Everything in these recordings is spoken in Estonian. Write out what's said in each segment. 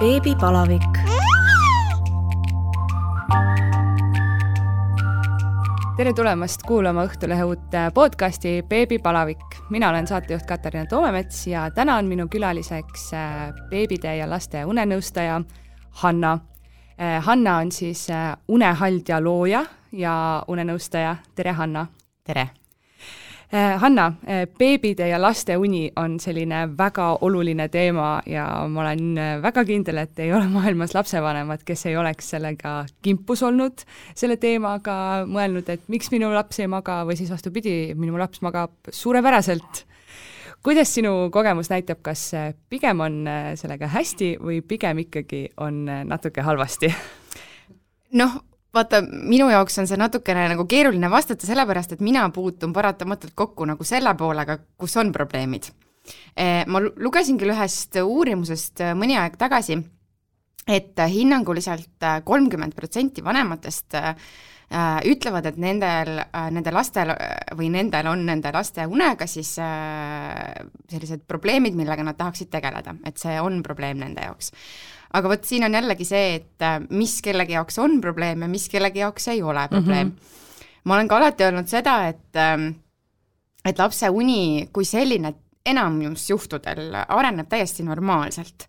beebipalavik. tere tulemast kuulama Õhtulehe uut podcasti Beebipalavik. mina olen saatejuht Katariina Toomemets ja täna on minu külaliseks äh, beebide ja laste unenõustaja Hanna. Äh, Hanna on siis äh, unehaldja looja ja unenõustaja. tere, Hanna! tere! Äh, Hanna, äh, beebide ja laste uni on selline väga oluline teema ja ma olen äh, väga kindel, et ei ole maailmas lapsevanemad, kes ei oleks sellega kimpus olnud, selle teemaga, mõelnud, et miks minu laps ei maga või siis vastupidi, minu laps magab suurepäraselt. kuidas sinu kogemus näitab, kas pigem on sellega hästi või pigem ikkagi on natuke halvasti? noh vaata, minu jaoks on see natukene nagu keeruline vastata, sellepärast et mina puutun paratamatult kokku nagu selle poolega, kus on probleemid. Eh, ma lugesin küll ühest uurimusest eh, mõni aeg tagasi, et hinnanguliselt kolmkümmend protsenti vanematest ütlevad, et nendel nende lastel või nendel on nende laste unega siis sellised probleemid, millega nad tahaksid tegeleda, et see on probleem nende jaoks aga vot siin on jällegi see, et äh, mis kellegi jaoks on probleem ja mis kellegi jaoks ei ole probleem mm. -hmm. ma olen ka alati öelnud seda, et ähm, et lapse uni kui selline enamus juhtudel areneb täiesti normaalselt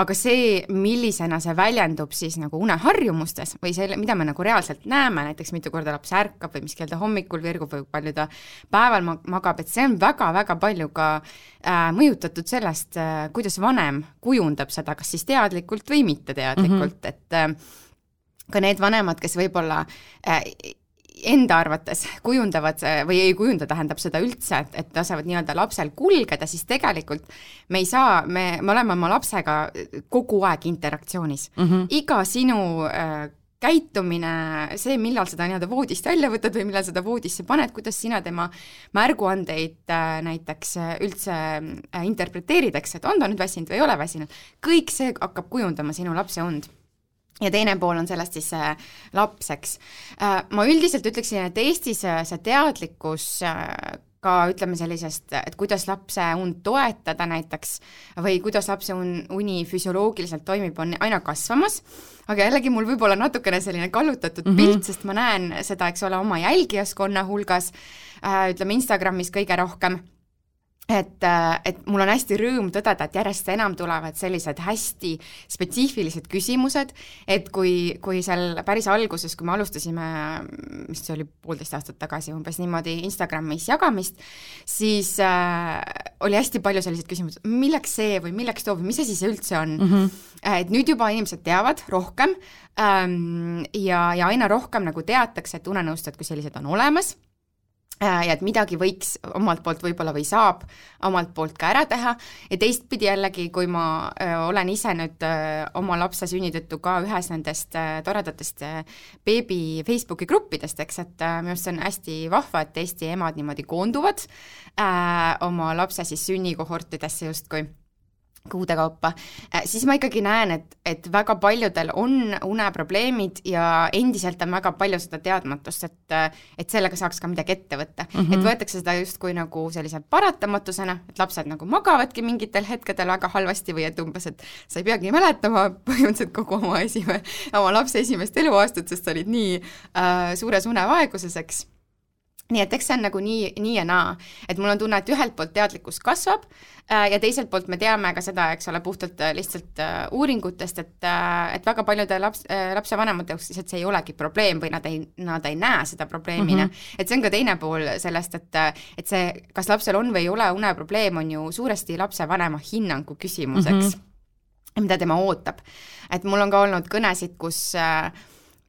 aga see, millisena see väljendub siis nagu uneharjumustes või selle, mida me nagu reaalselt näeme, näiteks mitu korda laps ärkab või mis kell ta hommikul virgub või palju ta päeval magab, et see on väga-väga palju ka äh, mõjutatud sellest äh,, kuidas vanem kujundab seda, kas siis teadlikult või mitteteadlikult mm, -hmm. et äh, ka need vanemad, kes võib-olla äh, enda arvates kujundavad või ei kujunda, tähendab seda üldse, et, et lasevad nii-öelda lapsel kulgeda, siis tegelikult me ei saa, me, me oleme oma lapsega kogu aeg interaktsioonis mm. -hmm. iga sinu äh, käitumine, see, millal seda nii-öelda voodist välja võtad või millal seda voodisse paned, kuidas sina tema märguandeid äh, näiteks äh, üldse äh, interpreteerid, eks, et on ta nüüd väsinud või ei ole väsinud, kõik see hakkab kujundama sinu lapse und ja teine pool on sellest siis äh, laps, eks äh,. ma üldiselt ütleksin, et Eestis äh, see teadlikkus ka ütleme sellisest, et kuidas lapse und toetada näiteks või kuidas lapse un-, uni füsioloogiliselt toimib, on aina kasvamas, aga jällegi mul võib olla natukene selline kallutatud mm -hmm. pilt, sest ma näen seda, eks ole, oma jälgijaskonna hulgas ütleme Instagramis kõige rohkem et, äh, et mul on hästi rõõm tõdeda, et järjest enam tulevad sellised hästi spetsiifilised küsimused, et kui, kui seal päris alguses, kui me alustasime, mis see oli, poolteist aastat tagasi umbes niimoodi Instagramis jagamist, siis äh, oli hästi palju selliseid küsimusi, milleks see või milleks too või mis asi see üldse on mm. -hmm. et nüüd juba inimesed teavad rohkem ähm, ja, ja aina rohkem nagu teatakse, et unenõustajad kui sellised on olemas ja et midagi võiks omalt poolt võib-olla või saab omalt poolt ka ära teha. Ja teistpidi jällegi, kui ma äh, olen ise nüüd äh, oma lapse sünni tõttu ka ühes nendest toredatest beebi Facebooki gruppidest, eks, et minu arust see on hästi vahva, et Eesti emad niimoodi koonduvad öö, oma lapse siis sünnikohortidesse justkui kuude kaupa, äh, siis ma ikkagi näen, et, et väga paljudel on uneprobleemid ja endiselt on väga palju seda teadmatust, et et sellega saaks ka midagi ette võtta mm. -hmm. et võetakse seda justkui nagu sellise paratamatusena, et lapsed nagu magavadki mingitel hetkedel väga halvasti või et umbes, et sa ei peagi mäletama põhimõtteliselt kogu oma esime-, oma lapse esimest eluaastat, sest sa olid nii äh, suures unevaeguses, eks nii et eks see on nagu nii, nii ja naa, et mul on tunne, et ühelt poolt teadlikkus kasvab äh, ja teiselt poolt me teame ka seda, eks ole, puhtalt äh, lihtsalt äh, uuringutest, et et väga paljude laps lapsevanemate jaoks lihtsalt see ei olegi probleem või nad ei, nad ei näe seda probleemina mm. -hmm. et see on ka teine pool sellest, et, et see, kas lapsel on või ei ole uneprobleem, on ju suuresti lapsevanema hinnangu küsimuseks mm, -hmm. mida tema ootab. et mul on ka olnud kõnesid, kus äh,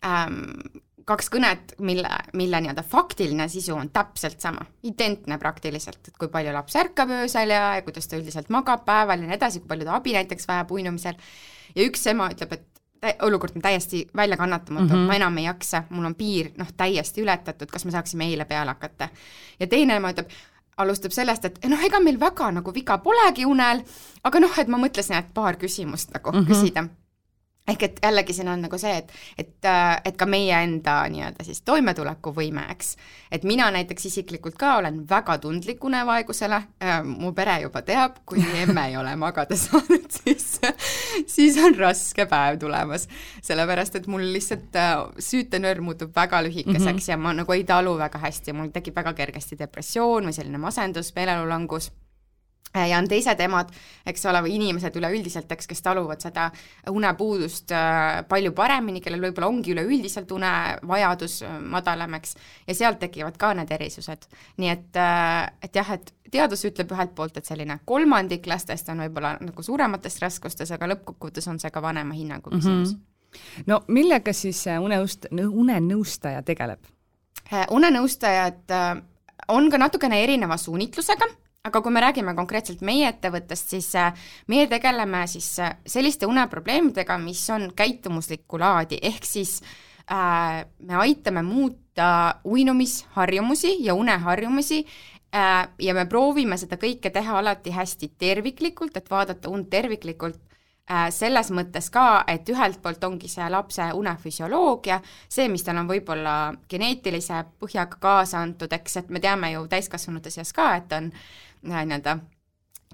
ähm, kaks kõnet, mille, mille nii-öelda faktiline sisu on täpselt sama, identne praktiliselt, et kui palju laps ärkab öösel ja, ja kuidas ta üldiselt magab päeval ja nii edasi, kui palju ta abi näiteks vajab uinumisel, ja üks ema ütleb, et olukord on täiesti väljakannatamatu mm, -hmm. ma enam ei jaksa, mul on piir noh, täiesti ületatud, kas me saaksime eile peale hakata. ja teine ema ütleb, alustab sellest, et noh, ega meil väga nagu viga polegi unel, aga noh, et ma mõtlesin, et paar küsimust nagu mm -hmm. küsida ehk et jällegi siin on nagu see, et, et, äh, et ka meie enda nii-öelda siis toimetulekuvõime, eks. et mina näiteks isiklikult ka olen väga tundlik unevaegusele äh,, mu pere juba teab, kui emme ei ole magada saanud, siis, siis on raske päev tulemas. sellepärast, et mul lihtsalt äh, süütenöör muutub väga lühikeseks mm -hmm. ja ma nagu ei talu väga hästi, mul tekib väga kergesti depressioon või selline masendus, meeleolulangus ja on teised emad, eks ole, või inimesed üleüldiselt, eks, kes taluvad seda unepuudust äh, palju paremini, kellel võib-olla ongi üleüldiselt unevajadus äh, madalam, eks, ja sealt tekivad ka need erisused. nii et, et jah, et teadus ütleb ühelt poolt, et selline kolmandik lastest on võib-olla nagu suuremates raskustes, aga lõppkokkuvõttes on see ka vanema hinnangu mhm. küsimus mm. -hmm. no millega siis uneust-, unenõustaja tegeleb? unenõustajad on ka natukene erineva suunitlusega aga kui me räägime konkreetselt meie ettevõttest, siis äh, meie tegeleme siis äh, selliste uneprobleemidega, mis on käitumuslikku laadi, ehk siis äh, me aitame muuta uinumisharjumusi ja uneharjumusi äh, ja me proovime seda kõike teha alati hästi terviklikult, et vaadata und terviklikult Äh, selles mõttes ka, et ühelt poolt ongi see lapse unefüsioloogia, see, mis tal on võib-olla geneetilise põhjaga kaasa antud, eks, et me teame ju täiskasvanute seas ka, et on äh, nii-öelda äh,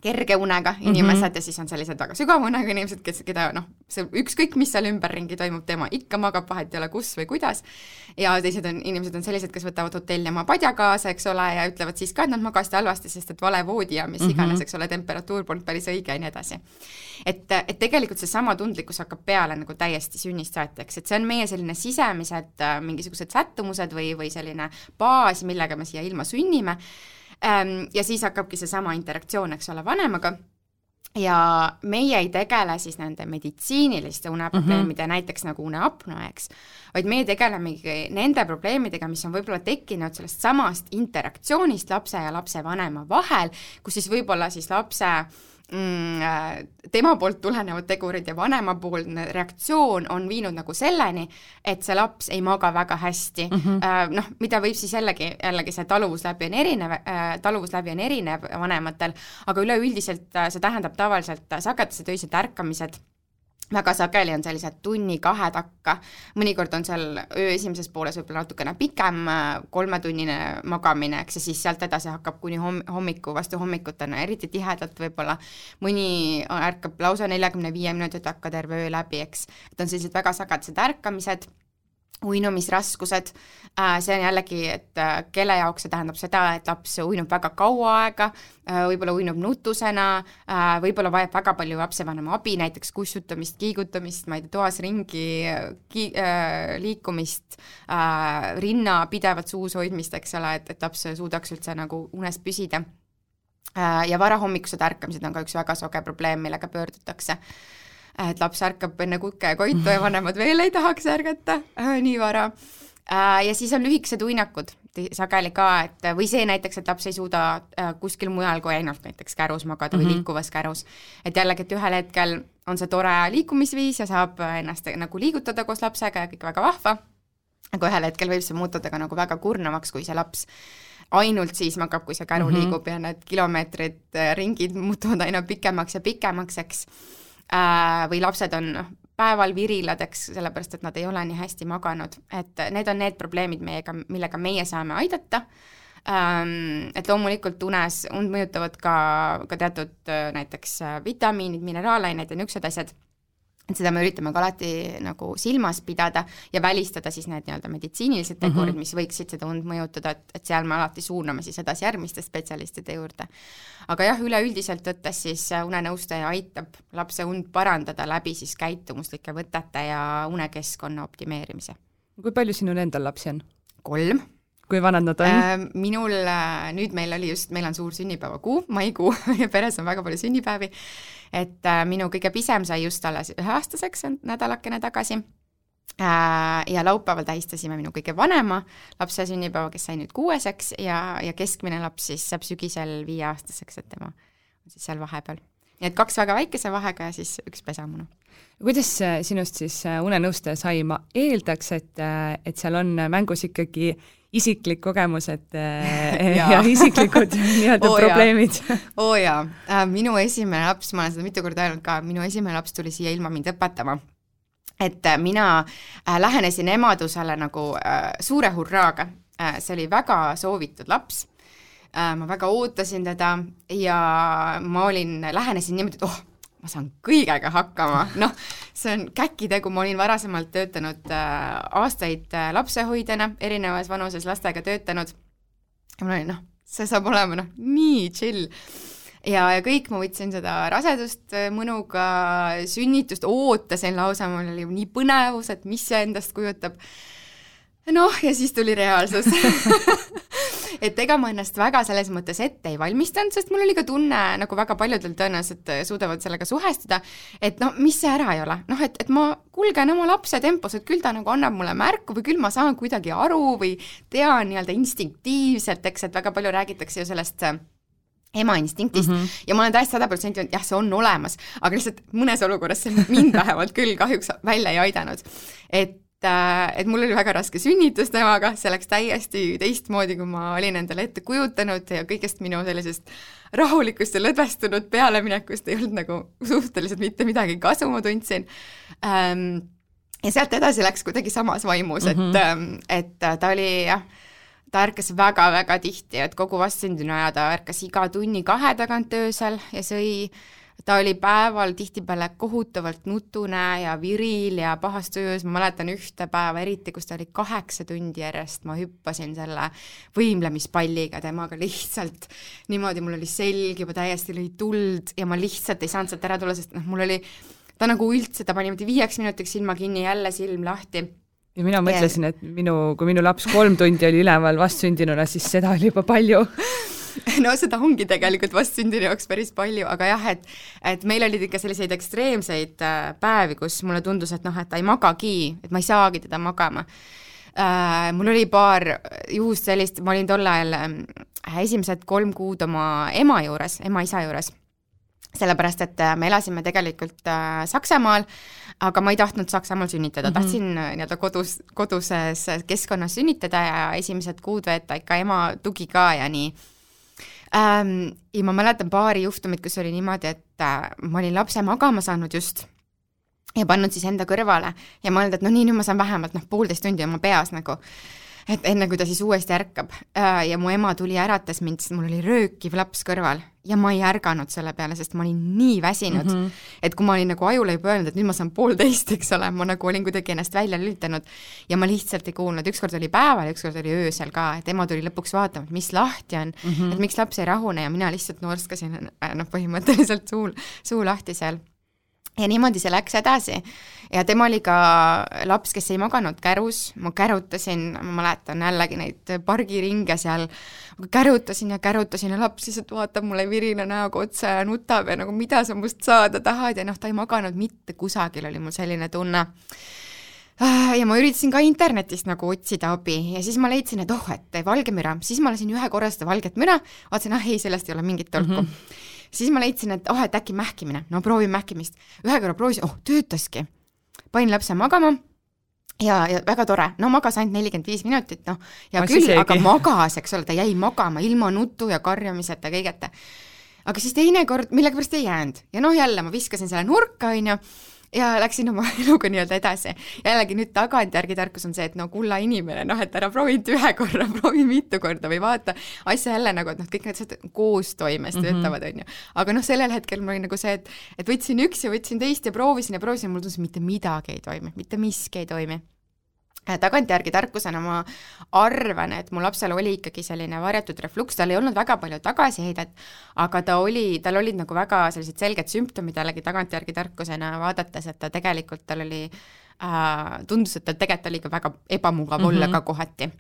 kerge unega mhm. inimesed mm -hmm. ja siis on sellised väga sügava unega inimesed, kes, keda noh, see ükskõik, mis seal ümberringi toimub, tema ikka magab, vahet ei ole kus või kuidas. ja teised on, inimesed on sellised, kes võtavad hotelli oma padja kaasa, eks ole, ja ütlevad siis ka, et nad magasid halvasti, sest et vale voodi ja mis mm -hmm. iganes, eks ole, temperatuur polnud päris õige ja nii edasi. et, et tegelikult seesama tundlikkus hakkab peale nagu täiesti sünnist saati, eks, et see on meie selline sisemised äh, mingisugused sättumused või, või selline baas, millega me siia ilma sünnime ja siis hakkabki seesama interaktsioon, eks ole, vanemaga ja meie ei tegele siis nende meditsiiniliste uneprobleemide mm, -hmm. näiteks nagu uneapnoe, eks, vaid meie tegelemegi nende probleemidega, mis on võib-olla tekkinud sellest samast interaktsioonist lapse ja lapsevanema vahel, kus siis võib-olla siis lapse äh, tema poolt tulenevad tegurid ja vanemapoolne reaktsioon on viinud nagu selleni, et see laps ei maga väga hästi mm. -hmm. noh, mida võib siis jällegi, jällegi see taluvusläbi on erinev, äh, taluvusläbi on erinev vanematel, aga üleüldiselt see tähendab tavaliselt sagedased öised ärkamised väga sageli on sellised tunni-kahe takka, mõnikord on seal öö esimeses pooles võib-olla natukene pikem, kolmetunnine magamine, eks, ja siis sealt edasi hakkab kuni homm-, hommiku, vastu hommikut on eriti tihedalt võib-olla, mõni ärkab lausa neljakümne viie minuti takka terve öö läbi, eks, et on sellised väga sagedased ärkamised uinumisraskused, äh, see on jällegi, et äh, kelle jaoks see tähendab seda, et laps uinub väga kaua aega, äh, võib-olla uinub nutusena, võib-olla vajab väga palju lapsevanema abi, näiteks kussutamist, kiigutamist, ma ei tea, toas ringi ki-, liikumist, rinna pidevat suus hoidmist, eks ole, et, et laps suudaks üldse nagu unes püsida. ja varahommikused ärkamised on ka üks väga soge probleem, millega pöördutakse et laps ärkab enne kuke ja koitu ja vanemad veel ei tahaks ärgata äh, nii vara äh,. ja siis on lühikesed uinakud sageli ka, et või see näiteks, et laps ei suuda äh, kuskil mujal kui ainult näiteks kärus magada mm -hmm. või mhm. liikuvas kärus. et jällegi, et ühel hetkel on see tore liikumisviis ja saab ennast nagu liigutada koos lapsega ja kõik väga vahva, aga ühel hetkel võib see muutuda ka nagu väga kurnavaks, kui see laps ainult siis magab, kui see käru mm -hmm. liigub ja need kilomeetrid, äh, ringid muutuvad aina pikemaks ja pikemaks, eks Äh, või lapsed on noh, päeval virilad, eks, sellepärast et nad ei ole nii hästi maganud, et need on need probleemid meiega, millega meie saame aidata. Ähm, et loomulikult unes, und mõjutavad ka, ka teatud äh, näiteks äh, vitamiinid, mineraalained ja niisugused asjad et seda me üritame ka alati nagu silmas pidada ja välistada siis need nii-öelda meditsiinilised tegurid mm, -hmm. mis võiksid seda und mõjutada, et, et seal me alati suuname siis edasi järgmiste spetsialistide juurde. aga jah, üleüldiselt võttes siis unenõustaja aitab lapse und parandada läbi siis käitumuslike võtete ja unekeskkonna optimeerimise. kui palju sinul endal lapsi on? kolm kui vanad nad on äh,? Minul, äh, nüüd meil oli just, meil on suur sünnipäevakuu, maikuu ja peres on väga palju sünnipäevi, et äh, minu kõige pisem sai just alles üheaastaseks nädalakene tagasi äh,. ja laupäeval tähistasime minu kõige vanema lapse sünnipäeva, kes sai nüüd kuueseks ja, ja keskmine laps siis saab sügisel viieaastaseks, et tema on siis seal vahepeal. nii et kaks väga väikese vahega ja siis üks pesamunu kuidas äh, sinust siis unenõustaja sai, ma eeldaks, et, et seal on mängus ikkagi isiklik kogemus, et äh, ja, ja isiklikud nii-öelda oh, probleemid. oo oh, jaa. Äh,, minu esimene laps, ma olen seda mitu korda öelnud ka, minu esimene laps tuli siia ilma mind õpetama. Et äh, mina äh, lähenesin emadusele nagu äh, suure hurraaga. See oli väga soovitud laps. Ma väga ootasin teda ja ma olin, lähenesin niimoodi, et oh, ma saan kõigega hakkama, noh, see on käkitegu, ma olin varasemalt töötanud äh, aastaid äh, lapsehoidjana, erinevas vanuses lastega töötanud. Ja mul oli noh, see saab olema noh, nii chill. Ja, ja kõik, ma võtsin seda rasedust äh, mõnuga, sünnitust ootasin lausa, mul oli nii põnevus, et mis see endast kujutab. noh, ja siis tuli reaalsus et ega ma ennast väga selles mõttes ette ei valmistanud, sest mul oli ka tunne, nagu väga paljudel tõenäoliselt äh, suudavad sellega suhestuda, et no mis see ära ei ole, noh et, et ma kulgen oma lapse tempos, et küll ta nagu annab mulle märku või küll ma saan kuidagi aru või tean nii-öelda instinktiivselt, eks, et väga palju räägitakse ju sellest äh, ema instinktist mm -hmm. ja ma olen täiesti sada protsenti olnud, jah, see on olemas, aga lihtsalt mõnes olukorras see mind vähemalt küll kahjuks välja ei aidanud. et et mul oli väga raske sünnitus temaga, see läks täiesti teistmoodi, kui ma olin endale ette kujutanud ja kõigest minu sellisest rahulikust ja lõdvestunud pealeminekust ei olnud nagu suhteliselt mitte midagi kasu, ma tundsin ähm,. ja sealt edasi läks kuidagi samas vaimus mm, -hmm. et, mhm. et ta oli jah ta ärkas väga-väga tihti, et kogu vastsündinu aja ta ärkas iga tunni-kahe tagant öösel ja sõi, ta oli päeval tihtipeale kohutavalt nutune ja viril ja pahas tujus, ma mäletan ühte päeva eriti, kus ta oli kaheksa tundi järjest, ma hüppasin selle võimlemispalliga temaga lihtsalt. Niimoodi, mul oli selg juba täiesti lõi tuld ja ma lihtsalt ei saanud sealt ära tulla, sest noh, mul oli ta nagu üldse, ta pani niimoodi viieks minutiks silma kinni, jälle silm lahti. Ja mina mõtlesin, et minu, kui minu laps kolm tundi oli üleval vastsündinuna, siis seda oli juba palju no seda ongi tegelikult vastsündinu jaoks päris palju, aga jah, et et meil olid ikka selliseid ekstreemseid äh, päevi, kus mulle tundus, et noh, et ta ei magagi, et ma ei saagi teda magama äh,. mul oli paar juhust sellist, ma olin tol ajal äh, esimesed kolm kuud oma ema juures, ema-isa juures sellepärast, et äh, me elasime tegelikult äh, Saksamaal, aga ma ei tahtnud Saksamaal sünnitada mm, -hmm. tahtsin nii-öelda kodus, koduses keskkonnas sünnitada ja esimesed kuud veeta ikka ema tugi ka ja nii ähm,. ja ma mäletan paari juhtumit, kus oli niimoodi, et äh, ma olin lapse magama saanud just ja pannud siis enda kõrvale ja mõelnud, et no nii, nüüd ma saan vähemalt noh, poolteist tundi oma peas nagu et enne, kui ta siis uuesti ärkab äh, ja mu ema tuli, äratas mind, sest mul oli röökiv laps kõrval ja ma ei ärganud selle peale, sest ma olin nii väsinud mm, -hmm. et kui ma olin nagu ajule juba öelnud, et nüüd ma saan poolteist, eks ole, ma nagu olin kuidagi ennast välja lülitanud ja ma lihtsalt ei kuulnud, ükskord oli päeval ja ükskord oli öösel ka, et ema tuli lõpuks vaatama, et mis lahti on mm, -hmm. et miks laps ei rahune ja mina lihtsalt norskasin äh, noh, põhimõtteliselt suu, suu lahti seal ja niimoodi see läks edasi. ja tema oli ka laps, kes ei maganud kärus, ma kärutasin, ma mäletan jällegi neid pargiringe seal, kärutasin ja kärutasin ja laps lihtsalt vaatab mulle virina näoga otsa ja nutab ja nagu mida sa must saada tahad? Ja noh, ta ei maganud mitte kusagil, oli mul selline tunne. Ja ma üritasin ka internetist nagu otsida abi. Ja siis ma leidsin, et oh, et valge müra, siis ma lasin ühe korra seda valget müra, vaatasin, ah ei, sellest ei ole mingit tolku. Mm. -hmm siis ma leidsin, et oh, et äkki mähkimine, no proovin mähkimist. ühe korra proovisin, oh töötaski. panin lapse magama. Ja, ja väga tore, no magas ainult nelikümmend viis minutit, noh, ja ma küll, aga magas, eks ole, ta jäi magama ilma nutu ja karjamiseta, kõigeta. aga siis teine kord millegipärast ei jäänud. Ja noh, jälle ma viskasin selle nurka, on ju ja läksin oma eluga nii-öelda edasi. jällegi nüüd tagantjärgi tarkus on see, et no kulla inimene, noh, et ära proovi ainult ühe korra, proovi mitu korda või vaata asja jälle nagu, et noh, kõik need asjad koostoimes mm -hmm. töötavad, on ju. aga noh, sellel hetkel mul oli nagu see, et, et võtsin üks ja võtsin teist ja proovisin ja proovisin, mulle tundus, mitte midagi ei toimi, mitte miski ei toimi tagantjärgi tarkusena ma arvan, et mu lapsel oli ikkagi selline varjatud refluks, tal ei olnud väga palju tagasiheidet, aga ta oli, tal olid nagu väga sellised selged sümptomid jällegi tagantjärgi tarkusena vaadates, et ta tegelikult, tal oli äh,, tundus, et tal tegelikult oli ka väga ebamugav mm -hmm. olla ka kohati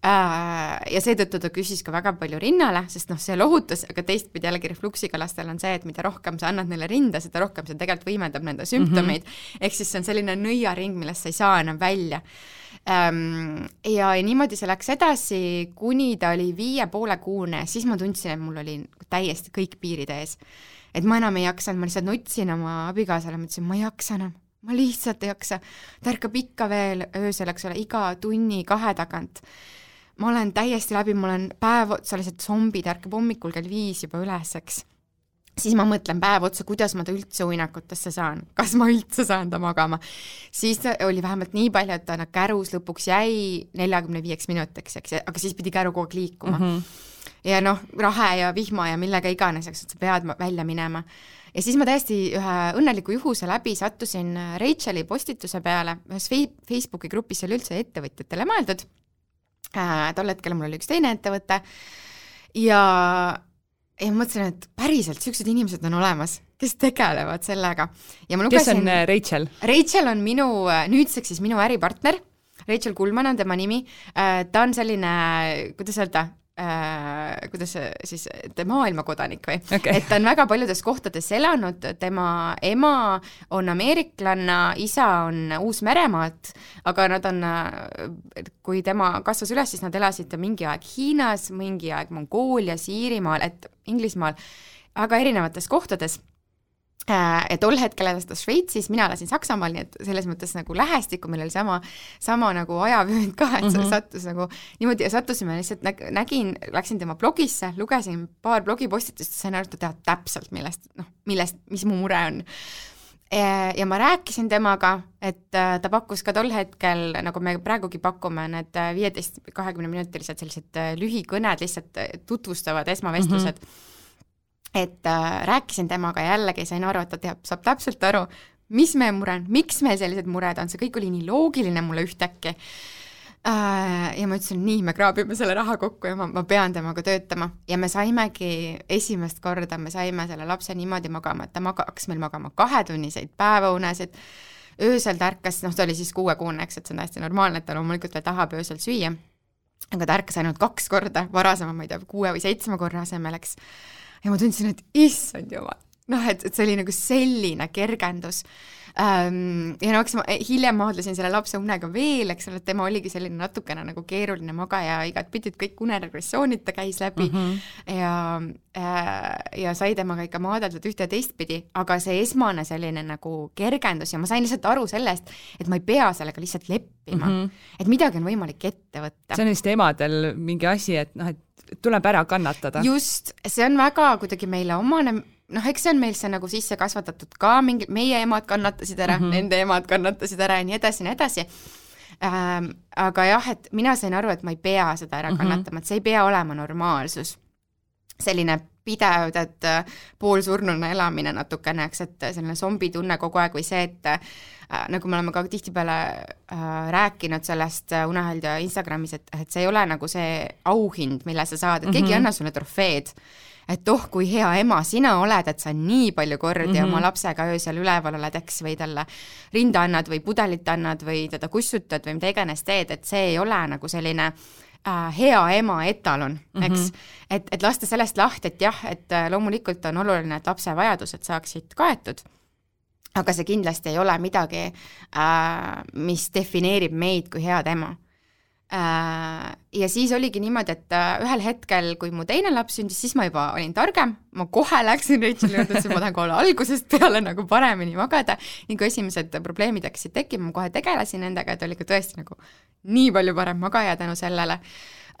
Äh, ja seetõttu ta küsis ka väga palju rinnale, sest noh, see lohutas, aga teistpidi jällegi refluksiga lastel on see, et mida rohkem sa annad neile rinda, seda rohkem see tegelikult võimendab nende sümptomeid mm -hmm., ehk siis see on selline nõiaring, millest sa ei saa enam välja ja, ja niimoodi see läks edasi, kuni ta oli viie poole kuune, siis ma tundsin, et mul oli täiesti kõik piirid ees. et ma enam ei jaksanud, ma lihtsalt nutsin oma abikaasale, ma ütlesin, ma ei jaksa enam, ma lihtsalt ei jaksa. ta ärkab ikka veel öösel, eks ole, iga tunni-kahe tagant ma olen täiesti läbi, ma olen päev otsa lihtsalt zombid, ärkab hommikul kell viis juba üles, eks. Siis ma mõtlen päev otsa, kuidas ma ta üldse uinakutesse saan, kas ma üldse saan ta magama. siis oli vähemalt nii palju, et ta nagu kärus lõpuks jäi neljakümne viieks minutiks, eks, aga siis pidi käru kogu aeg liikuma mm. -hmm. ja noh, rahe ja vihma ja millega iganes, eks, et sa pead välja minema. ja siis ma täiesti ühe õnneliku juhuse läbi sattusin Racheli postituse peale ühes Facebooki grupis, see oli üldse ettevõtjatele mõeldud äh,. tol hetkel mul oli üks teine ettevõte ja ja ma mõtlesin, et päriselt niisugused inimesed on olemas, kes tegelevad sellega. Lugesin, kes on äh, Rachel? Rachel on minu, äh, nüüdseks siis minu äripartner, Rachel Kullmann on tema nimi, äh, ta on selline, kuidas öelda, kuidas siis, maailmakodanik või okay., et ta on väga paljudes kohtades elanud, tema ema on ameeriklanna, isa on Uus-Meremaalt, aga nad on, kui tema kasvas üles, siis nad elasid mingi aeg Hiinas, mingi aeg Mongoolias, Iirimaal, et Inglismaal, aga erinevates kohtades Äh, ja tol hetkel elas ta Šveitsis, mina elasin Saksamaal, nii et selles mõttes nagu lähestikku meil oli sama, sama nagu ajavöönd ka, et mm -hmm. sattus nagu niimoodi ja sattusime lihtsalt näg-, nägin, läksin tema blogisse, lugesin paar blogipostitust ja sain aru, et ta teab täpselt, millest, noh, millest, mis mu mure on. Ja ma rääkisin temaga, et äh, ta pakkus ka tol hetkel, nagu me praegugi pakume, need äh, viieteist, kahekümne minutilised sellised lühikõned, lihtsalt tutvustavad esmavestlused mm. -hmm et äh, rääkisin temaga jällegi sain aru, et ta teab, saab täpselt aru, mis meie mure on, miks meil sellised mured on, see kõik oli nii loogiline mulle ühtäkki äh,. Ja ma ütlesin, nii, me kraabime selle raha kokku ja ma, ma pean temaga töötama. Ja me saimegi esimest korda, me saime selle lapse niimoodi magama, et ta maga-, hakkas meil magama kahetunniseid päevaunesid, öösel ta ärkas, noh, ta oli siis kuuekuune, eks, et see on täiesti normaalne, et ta loomulikult veel tahab öösel süüa, aga ta ärkas ainult kaks korda, varasema, ma ei tea, kuue või seitsme korra asemel, eks. Ja ma tundsin, et issand jumal, noh, et, et see oli nagu selline kergendus ähm,. ja no eks ma hiljem maadlesin selle lapse unega veel, eks ole, et tema oligi selline natukene nagu keeruline magaja, igatpidi, et kõik uneregressioonid ta käis läbi mm -hmm. ja äh, ja sai temaga ikka maadeldud ühte ja teistpidi, aga see esmane selline nagu kergendus ja ma sain lihtsalt aru sellest, et ma ei pea sellega lihtsalt leppima mm, -hmm. et midagi on võimalik ette võtta. see on vist emadel mingi asi, et noh, et tuleb ära kannatada. just, see on väga kuidagi meile omane, noh, eks see on meil see nagu sisse kasvatatud ka, mingi, meie emad kannatasid ära mm, -hmm. nende emad kannatasid ära ja nii edasi ja nii edasi ähm,. aga jah, et mina sain aru, et ma ei pea seda ära mhm. kannatama mm, -hmm. et see ei pea olema normaalsus. selline pidev, tead, poolsurnuna elamine natukene, eks, et selline zombitunne kogu aeg või see, et äh, nagu me oleme ka tihtipeale äh, rääkinud sellest äh, Unehaldja Instagramis, et, et see ei ole nagu see auhind, mille sa saad, et keegi mm -hmm. ei anna sulle trofeed et oh, kui hea ema sina oled, et sa nii palju kordi mm -hmm. oma lapsega öösel üleval oled, eks, või talle rinda annad või pudelit annad või teda kussutad või mida iganes teed, et see ei ole nagu selline äh, hea ema etalon, eks mm, -hmm. et, et lasta sellest lahti, et jah, et äh, loomulikult on oluline, et lapse vajadused saaksid kaetud, aga see kindlasti ei ole midagi äh,, mis defineerib meid kui head ema ja siis oligi niimoodi, et äh, ühel hetkel, kui mu teine laps sündis, siis ma juba olin targem, ma kohe läksin Racheli juurde, ütlesin, ma tahan kohe algusest peale nagu paremini magada, nii kui esimesed probleemid hakkasid tekkima, ma kohe tegelesin nendega, et oli ka tõesti nagu nii palju parem magaja tänu sellele.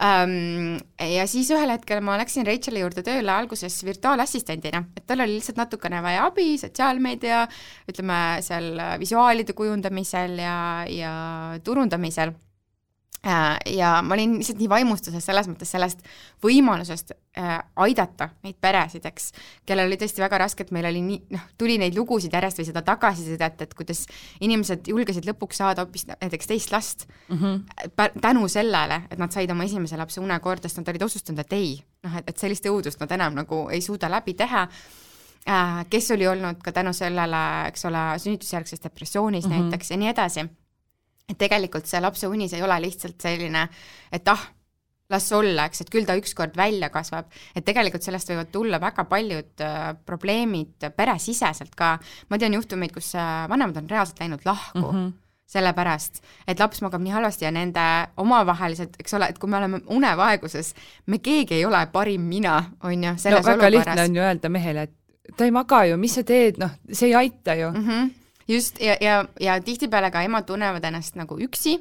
Um,. ja siis ühel hetkel ma läksin Racheli juurde tööle alguses virtuaalassistendina, et tal oli lihtsalt natukene vaja abi sotsiaalmeedia, ütleme seal visuaalide kujundamisel ja, ja turundamisel. Äh, ja ma olin lihtsalt nii vaimustuses selles mõttes sellest võimalusest äh, aidata neid peresid, eks, kellel oli tõesti väga raske, et meil oli nii, noh, tuli neid lugusid järjest või seda tagasisidet, et kuidas inimesed julgesid lõpuks saada hoopis näiteks teist last mm -hmm. tänu sellele, et nad said oma esimese lapse une korda, sest nad olid otsustanud, et ei, noh, et, et sellist õudust nad enam nagu ei suuda läbi teha äh,, kes oli olnud ka tänu sellele, eks ole, sünnitusjärgses depressioonis mm -hmm. näiteks ja nii edasi et tegelikult see lapse unis ei ole lihtsalt selline, et ah, las olla, eks, et küll ta ükskord välja kasvab, et tegelikult sellest võivad tulla väga paljud äh, probleemid peresiseselt ka. ma tean juhtumeid, kus äh, vanemad on reaalselt läinud lahku mm. -hmm sellepärast, et laps magab nii halvasti ja nende omavahelised, eks ole, et kui me oleme unevaeguses, me keegi ei ole parim mina, on ju, selles no, väga olukorras. lihtne on ju öelda mehele, et ta ei maga ju, mis sa teed, noh, see ei aita ju mm. -hmm just, ja, ja, ja tihtipeale ka emad tunnevad ennast nagu üksi,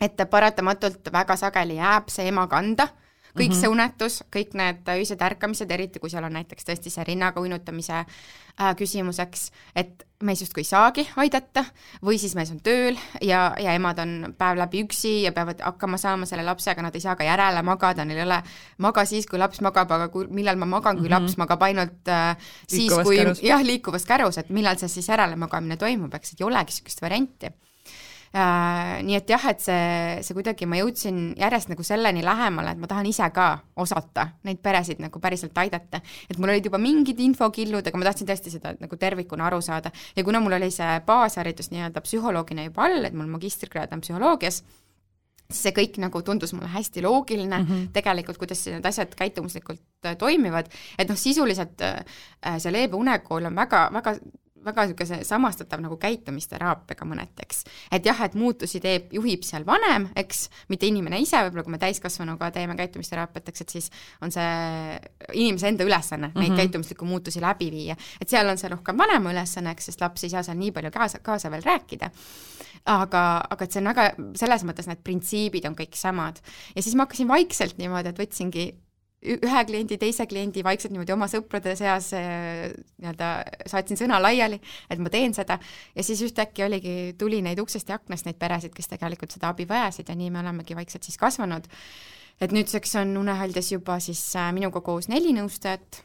et paratamatult väga sageli jääb see ema kanda, kõik mm -hmm. see unetus, kõik need öised ärkamised, eriti kui seal on näiteks tõesti see rinnaga uinutamise äh, küsimuseks, et mees justkui ei saagi aidata või siis mees on tööl ja, ja emad on päev läbi üksi ja peavad hakkama saama selle lapsega, nad ei saa ka järele magada, neil ei ole maga siis, kui laps magab, aga kui, millal ma magan, kui mm -hmm. laps magab ainult äh, siis, kui jah, liikuvas kärus, et millal see siis järelemagamine toimub, eks, et ei olegi niisugust varianti Äh, nii et jah, et see, see kuidagi, ma jõudsin järjest nagu selleni lähemale, et ma tahan ise ka osata neid peresid nagu päriselt aidata. et mul olid juba mingid infokillud, aga ma tahtsin tõesti seda nagu tervikuna aru saada ja kuna mul oli see baasharidus nii-öelda psühholoogina juba all, et mul magistrikraad on psühholoogias, siis see kõik nagu tundus mulle hästi loogiline mm -hmm. tegelikult, kuidas need asjad käitumuslikult äh, toimivad, et noh, sisuliselt äh, see leebe unekool on väga, väga väga niisuguse samastatav nagu käitumisteraapiaga mõneti, eks. et jah, et muutusi teeb, juhib seal vanem, eks, mitte inimene ise, võib-olla kui me täiskasvanuga teeme käitumisteraapiat, eks, et siis on see inimese enda ülesanne mm -hmm. neid käitumuslikku muutusi läbi viia. et seal on see rohkem vanema ülesanne, eks, sest laps ei saa seal nii palju kaasa, kaasa veel rääkida. aga, aga et see on väga, selles mõttes need printsiibid on kõik samad. ja siis ma hakkasin vaikselt niimoodi, et võtsingi ühe kliendi, teise kliendi vaikselt niimoodi oma sõprade seas äh, nii-öelda saatsin sõna laiali, et ma teen seda ja siis ühtäkki oligi, tuli neid uksest ja aknast neid peresid, kes tegelikult seda abi vajasid ja nii me olemegi vaikselt siis kasvanud. et nüüdseks on Unehaldes juba siis äh, minuga koos neli nõustajat,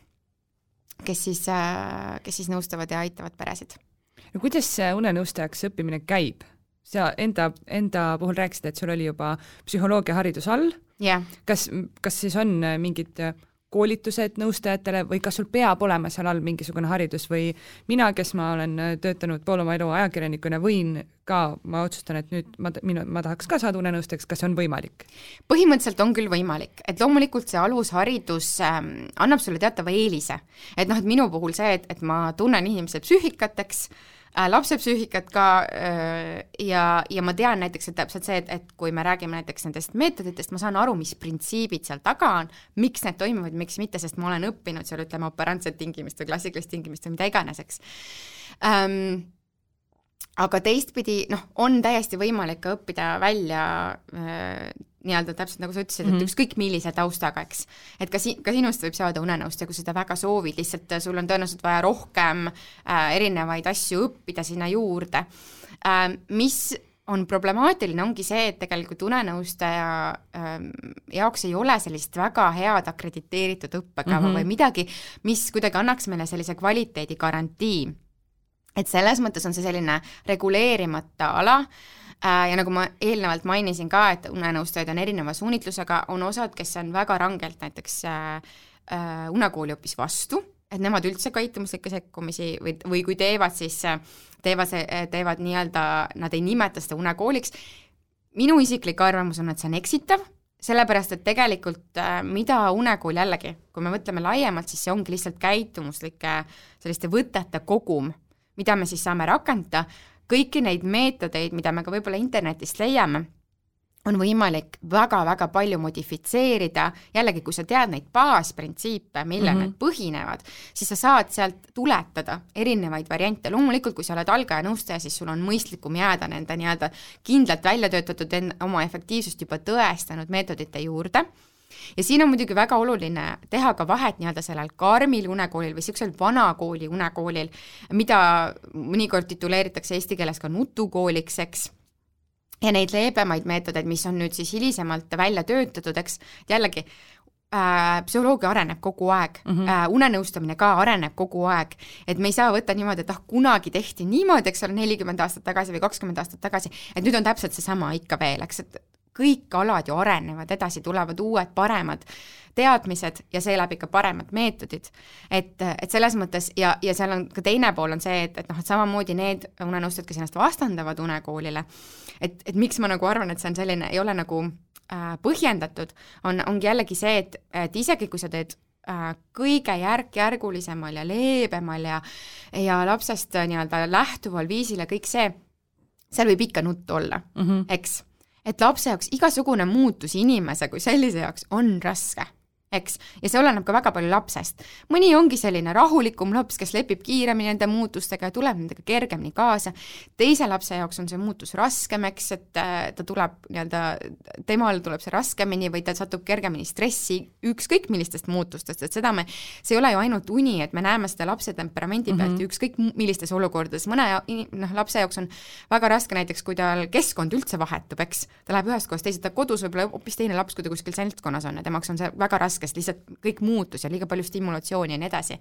kes siis, äh, kes siis nõustavad ja aitavad peresid. no kuidas see unenõustajaks õppimine käib? Sa enda, enda puhul rääkisid, et sul oli juba psühholoogiaharidus all yeah.. kas, kas siis on mingid koolitused nõustajatele või kas sul peab olema seal all mingisugune haridus või mina, kes ma olen töötanud pool oma elu ajakirjanikuna, võin ka, ma otsustan, et nüüd ma, minu, ma tahaks ka saada unenõustajaks, kas see on võimalik? põhimõtteliselt on küll võimalik, et loomulikult see alusharidus ähm, annab sulle teatava eelise. et noh, et minu puhul see, et, et ma tunnen inimese psüühikat, eks äh,, äh, lapsepsüühikat ka äh, ja, ja ma tean näiteks, et täpselt see, et, et kui me räägime näiteks nendest meetoditest, ma saan aru, mis printsiibid seal taga on, miks need toimivad, miks mitte, sest ma olen õppinud seal ütleme operantset tingimist või klassikalist tingimist või mida iganes, eks. Ähm, aga teistpidi noh, on täiesti võimalik ka õppida välja äh, nii-öelda täpselt nagu sa ütlesid mm, -hmm. et mhm. ükskõik millise taustaga, eks. et ka si-, ka sinust võib saada unenõustaja, kui seda väga soovid, lihtsalt sul on tõenäoliselt vaja rohkem äh, erinevaid asju õppida sinna juurde äh,. mis on problemaatiline, ongi see, et tegelikult unenõustaja ähm, jaoks ei ole sellist väga head akrediteeritud õppekava mm -hmm. või midagi, mis kuidagi annaks meile sellise kvaliteedi garantii. et selles mõttes on see selline reguleerimata ala äh,, Äh, ja nagu ma eelnevalt mainisin ka, et unenõustajaid on erineva suunitlusega, on osad, kes on väga rangelt näiteks äh, äh, unekooli hoopis vastu, et nemad üldse käitumuslikke sekkumisi või, või kui teevad, siis äh, teevad see, teevad nii-öelda, nad ei nimeta seda unekooliks. minu isiklik arvamus on, et see on eksitav, sellepärast et tegelikult äh, mida unekool jällegi, kui me mõtleme laiemalt, siis see ongi lihtsalt käitumuslike selliste võtete kogum, mida me siis saame rakendada kõiki neid meetodeid, mida me ka võib-olla internetist leiame, on võimalik väga-väga palju modifitseerida, jällegi, kui sa tead neid baasprintsiipe, millel mm -hmm. need põhinevad, siis sa saad sealt tuletada erinevaid variante, loomulikult kui sa oled algaja nõustaja, siis sul on mõistlikum jääda nende nii-öelda kindlalt välja töötatud, oma efektiivsust juba tõestanud meetodite juurde ja siin on muidugi väga oluline teha ka vahet nii-öelda sellel karmil unekoolil või niisugusel vanakooli unekoolil, mida mõnikord tituleeritakse eesti keeles ka nutukooliks, eks. Ja neid leebemaid meetodeid, mis on nüüd siis hilisemalt välja töötatud, eks, jällegi äh, psühholoogia areneb kogu aeg. Mm, -hmm. unenõustamine ka areneb kogu aeg, et me ei saa võtta niimoodi, et ah, kunagi tehti niimoodi, eks ole, nelikümmend aastat tagasi või kakskümmend aastat tagasi, et nüüd on täpselt seesama ikka veel, eks, et kõik alad ju arenevad edasi, tulevad uued paremad teadmised ja seeläbi ka paremad meetodid. et, et selles mõttes ja, ja seal on ka teine pool on see, et, et noh, et samamoodi need unenõustajad, kes ennast vastandavad unekoolile, et, et miks ma nagu arvan, et see on selline, ei ole nagu äh, põhjendatud, on, ongi jällegi see, et, et isegi kui sa teed äh, kõige järk-järgulisemal ja leebemal ja ja lapsest nii-öelda lähtuval viisil ja kõik see, seal võib ikka nuttu olla mm, -hmm. eks et lapse jaoks igasugune muutus inimese kui sellise jaoks on raske eks, ja see oleneb ka väga palju lapsest. mõni ongi selline rahulikum laps, kes lepib kiiremini nende muutustega ja tuleb nendega kergemini kaasa, teise lapse jaoks on see muutus raskem, eks, et äh, ta tuleb nii-öelda, temal tuleb see raskemini või ta satub kergemini stressi, ükskõik millistest muutustest, et seda me, see ei ole ju ainult uni, et me näeme seda lapse temperamendi pealt mm -hmm. ükskõik millistes olukordades, mõne noh, lapse jaoks on väga raske näiteks, kui tal keskkond üldse vahetub, eks, ta läheb ühest kohast teise, ta kodus võib-olla hoopis teine laps, kui ta kuskil seltskonnas on ja temaks on see väga raske raske, sest lihtsalt kõik muutus ja liiga palju stimulatsiooni ja nii edasi.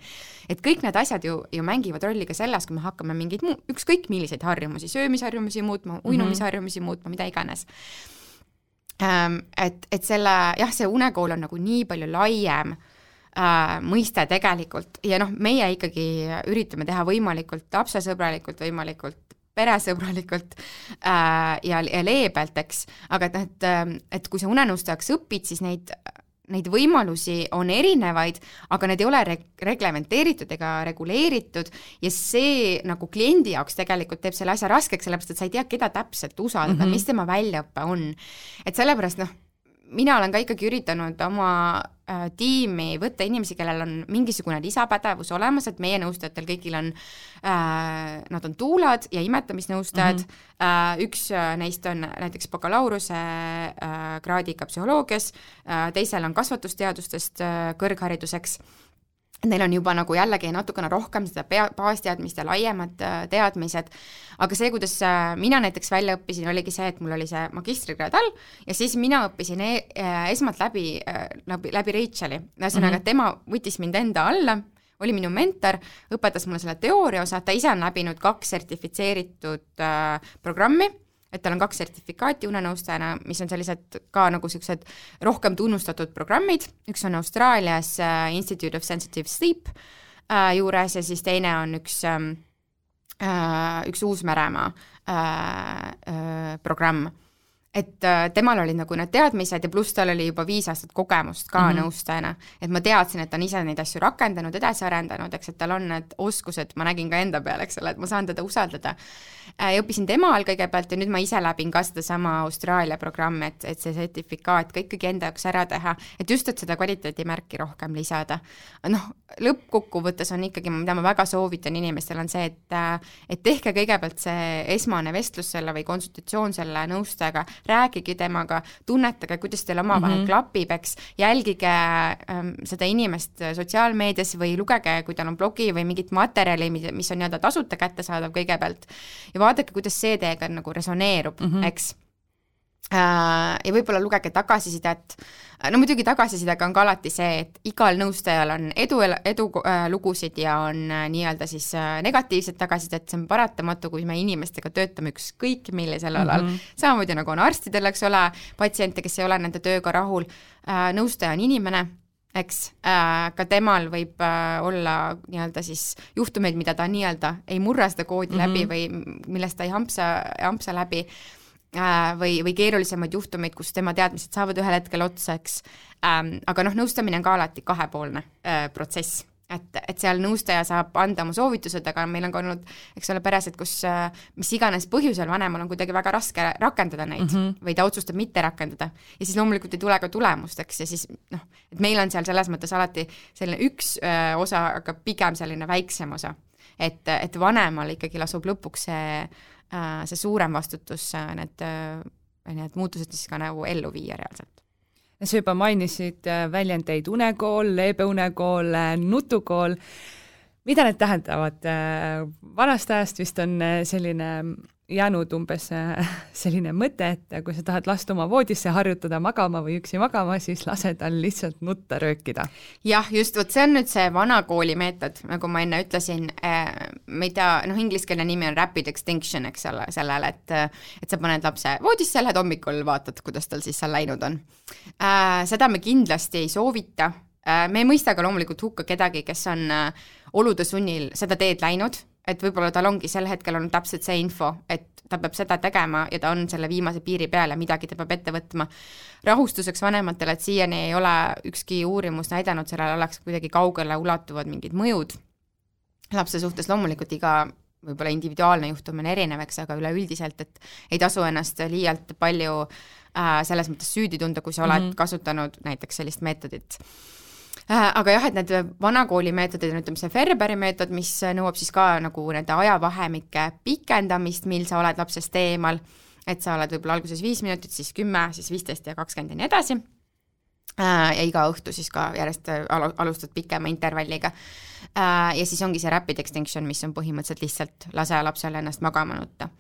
et kõik need asjad ju, ju mängivad rolli ka selles, kui me hakkame mingeid muu, ükskõik milliseid harjumusi, söömisharjumusi muutma, uinumisharjumusi muutma, mida iganes ähm, et, et selle, jah, see unekool on nagu nii palju laiem äh, mõiste tegelikult ja noh, meie ikkagi üritame teha võimalikult lapsesõbralikult, võimalikult peresõbralikult äh, ja, ja leebelt, eks, aga et noh, et, et kui sa unenõustajaks õpid, siis neid neid võimalusi on erinevaid, aga need ei ole reg-, reglementeeritud ega reguleeritud ja see nagu kliendi jaoks tegelikult teeb selle asja raskeks, sellepärast et sa ei tea, keda täpselt usaldada mm, -hmm. mis tema väljaõpe on. et sellepärast noh, mina olen ka ikkagi üritanud oma äh, tiimi võtta inimesi, kellel on mingisugune lisapädevus olemas, et meie nõustajatel kõigil on äh,, nad on tuulad ja imetamisnõustajad mm, -hmm. äh, üks äh, neist on näiteks bakalaureuse äh, kraadiga psühholoogias äh,, teisel on kasvatusteadustest äh, kõrghariduseks neil on juba nagu jällegi natukene rohkem seda pea, baasteadmist ja laiemad äh, teadmised, aga see, kuidas äh, mina näiteks välja õppisin, oligi see, et mul oli see magistrikraad all ja siis mina õppisin e äh, esmalt läbi, läbi, läbi Racheli, ühesõnaga mm -hmm. tema võttis mind enda alla, oli minu mentor, õpetas mulle selle teooria osa, ta ise on läbinud kaks sertifitseeritud äh, programmi et tal on kaks sertifikaati unenõustajana, mis on sellised ka nagu niisugused rohkem tunnustatud programmid, üks on Austraalias uh, Institute of Sensitive Sleep uh, juures ja siis teine on üks um, uh, üks Uus-Meremaa uh, uh, programm et äh, temal olid nagu need teadmised ja pluss tal oli juba viis aastat kogemust ka mm -hmm. nõustajana, et ma teadsin, et ta on ise neid asju rakendanud, edasi arendanud, eks, et tal on need oskused, ma nägin ka enda peal, eks ole, et ma saan teda usaldada äh,. ja õppisin tema all kõigepealt ja nüüd ma ise läbin ka sedasama Austraalia programmi, et, et see sertifikaat ka ikkagi enda jaoks ära teha, et just, et seda kvaliteedimärki rohkem lisada. noh, lõppkokkuvõttes on ikkagi, mida ma väga soovitan inimestele, on see, et äh, et tehke kõigepealt see esmane vestlus selle või konsultatsioon selle nõustajaga, rääkige temaga, tunnetage, kuidas teil omavahel mm -hmm. klapib, eks, jälgige ähm, seda inimest sotsiaalmeedias või lugege, kui tal on blogi või mingit materjali, mis on nii-öelda tasuta kättesaadav kõigepealt, ja vaadake, kuidas see teiega nagu resoneerub mm, -hmm. eks Äh, ja võib-olla lugege tagasisidet, no muidugi tagasisidega on ka alati see, et igal nõustajal on edu, edulugusid ja on äh, nii-öelda siis äh, negatiivset tagasisidet, see on paratamatu, kui me inimestega töötame ükskõik millisel alal. Mm, -hmm. samamoodi nagu on arstidel, eks ole, patsiente, kes ei ole nende tööga rahul, nõustaja on inimene, eks. Äh,, ka temal võib äh, olla nii-öelda siis juhtumeid, mida ta nii-öelda ei murra seda koodi mm -hmm. läbi või millest ta ei ampsa, ampsa läbi. Äh, või, või keerulisemaid juhtumeid, kus tema teadmised saavad ühel hetkel otsa, eks ähm,, aga noh, nõustamine on ka alati kahepoolne äh, protsess et, et seal nõustaja saab anda oma soovitused, aga meil on ka olnud, eks ole, peresid, kus äh, mis iganes põhjusel vanemal on kuidagi väga raske rakendada neid mm -hmm. või ta otsustab mitte rakendada. ja siis loomulikult ei tule ka tulemust, eks, ja siis noh, et meil on seal selles mõttes alati selline üks öö, äh, osa, aga pigem selline väiksem osa. Et, et vanemal ikkagi lasub lõpuks see Äh, see suurem vastutus, äh, need, äh, need muutused siis ka nagu ellu viia reaalselt. sa juba mainisid väljendeid unekool, leebe unekool, nutukool, mida need tähendavad? vanast ajast vist on selline jäänud umbes äh, selline mõte, et kui sa tahad last oma voodisse harjutada magama või üksi magama, siis lase tal lihtsalt nutta röökida. jah, just, vot see on nüüd see vana kooli meetod, nagu ma enne ütlesin äh,, mida noh, ingliskeelne nimi on rapid extinction, eks ole, sellele, et et sa paned lapse voodisse, lähed hommikul, vaatad, kuidas tal siis seal läinud on äh,. seda me kindlasti ei soovita äh,, me ei mõista ka loomulikult hukka kedagi, kes on äh, olude sunnil seda teed läinud et võib-olla tal ongi sel hetkel on täpselt see info, et ta peab seda tegema ja ta on selle viimase piiri peal ja midagi ta peab ette võtma. rahustuseks vanematele, et siiani ei ole ükski uurimus näidanud, sellel oleks kuidagi kaugele ulatuvad mingid mõjud lapse suhtes, loomulikult iga võib-olla individuaalne juhtum on erinev, eks, aga üleüldiselt, et ei tasu ennast liialt palju äh, selles mõttes süüdi tunda, kui sa oled mm -hmm. kasutanud näiteks sellist meetodit. Aga jah, et need vanakooli meetodid on, ütleme see Ferberi meetod, mis nõuab siis ka nagu nende ajavahemike pikendamist, mil sa oled lapsest eemal, et sa oled võib-olla alguses viis minutit, siis kümme, siis viisteist ja kakskümmend ja nii edasi. Äh,. ja iga õhtu siis ka järjest al alustad pikema intervalliga. Äh, ja siis ongi see rapid extinction, mis on põhimõtteliselt lihtsalt lase lapsel ennast magama nutta.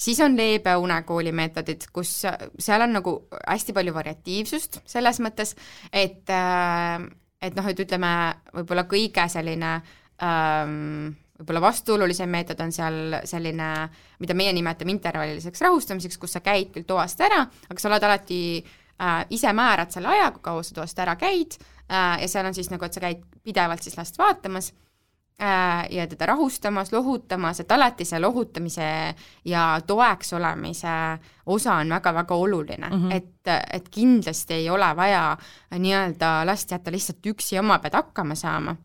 Siis on leebe unekooli meetodid, kus seal on nagu hästi palju variatiivsust selles mõttes, et, äh, et noh, et ütleme, võib-olla kõige selline ähm, võib-olla vastuolulisem meetod on seal selline, mida meie nimetame intervalliliseks rahustamiseks, kus sa käid küll toast ära, aga sa oled alati äh, ise määrad selle aja, kui kaua sa toast ära käid äh, ja seal on siis nagu, et sa käid pidevalt siis last vaatamas ja teda rahustamas, lohutamas, et alati see lohutamise ja toeks olemise osa on väga-väga oluline mm, -hmm. et, et kindlasti ei ole vaja nii-öelda last jätta lihtsalt üksi oma pead hakkama saama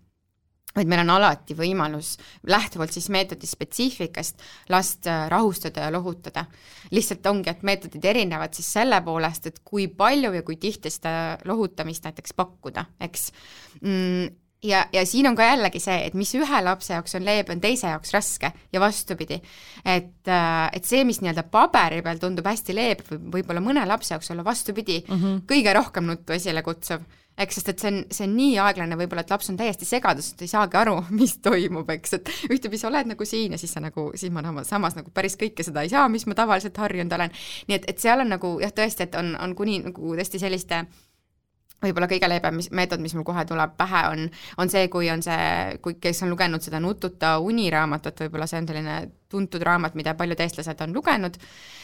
vaid meil on alati võimalus lähtuvalt siis meetodi spetsiifikast last äh, rahustada ja lohutada. lihtsalt ongi, et meetodid erinevad siis selle poolest, et kui palju ja kui tihti seda lohutamist näiteks pakkuda, eks mm, ja, ja siin on ka jällegi see, et mis ühe lapse jaoks on leebe, on teise jaoks raske ja vastupidi. et, äh, et see, mis nii-öelda paberi peal tundub hästi leebe, võib võib-olla mõne lapse jaoks olla vastupidi mm, -hmm. kõige rohkem nuttu esile kutsuv eks, sest et see on, see on nii aeglane võib-olla, et laps on täiesti segaduses, ta ei saagi aru, mis toimub, eks, et ühtepidi sa oled nagu siin ja siis sa nagu, siis ma nagu samas nagu päris kõike seda ei saa, mis ma tavaliselt harjunud olen. nii et, et seal on nagu jah, tõesti, et on, on kuni nagu tõesti selliste võib-olla kõige leebem meetod, mis mul kohe tuleb pähe, on, on see, kui on see, kui, kes on lugenud seda Nututa uniraamatut, võib-olla see on selline tuntud raamat, mida paljud eestlased on lugenud,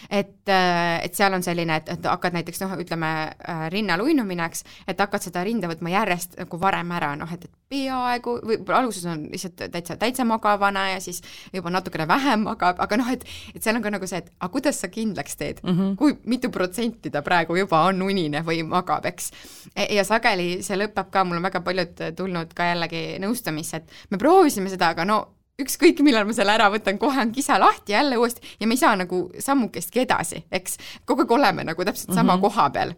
et, äh, et seal on selline, et, et hakkad näiteks noh, ütleme äh, rinnal uinumine, eks, et hakkad seda rinda võtma järjest nagu varem ära, noh et, et peaaegu, võib-olla alguses on lihtsalt täitsa, täitsa magavana ja siis juba natukene vähem magab, aga noh, et, et seal on ka nagu see, et aga kuidas sa kindlaks teed mm, -hmm. kui mitu protsenti ta praegu juba on unine või magab, eks. E, ja sageli see lõpeb ka, mul on väga paljud tulnud ka jällegi nõustamisse, et me proovisime seda, aga no ükskõik, millal ma selle ära võtan, kohe on kisa lahti jälle uuesti ja me ei saa nagu sammukestki edasi, eks. kogu aeg oleme nagu täpselt sama mm -hmm. koha peal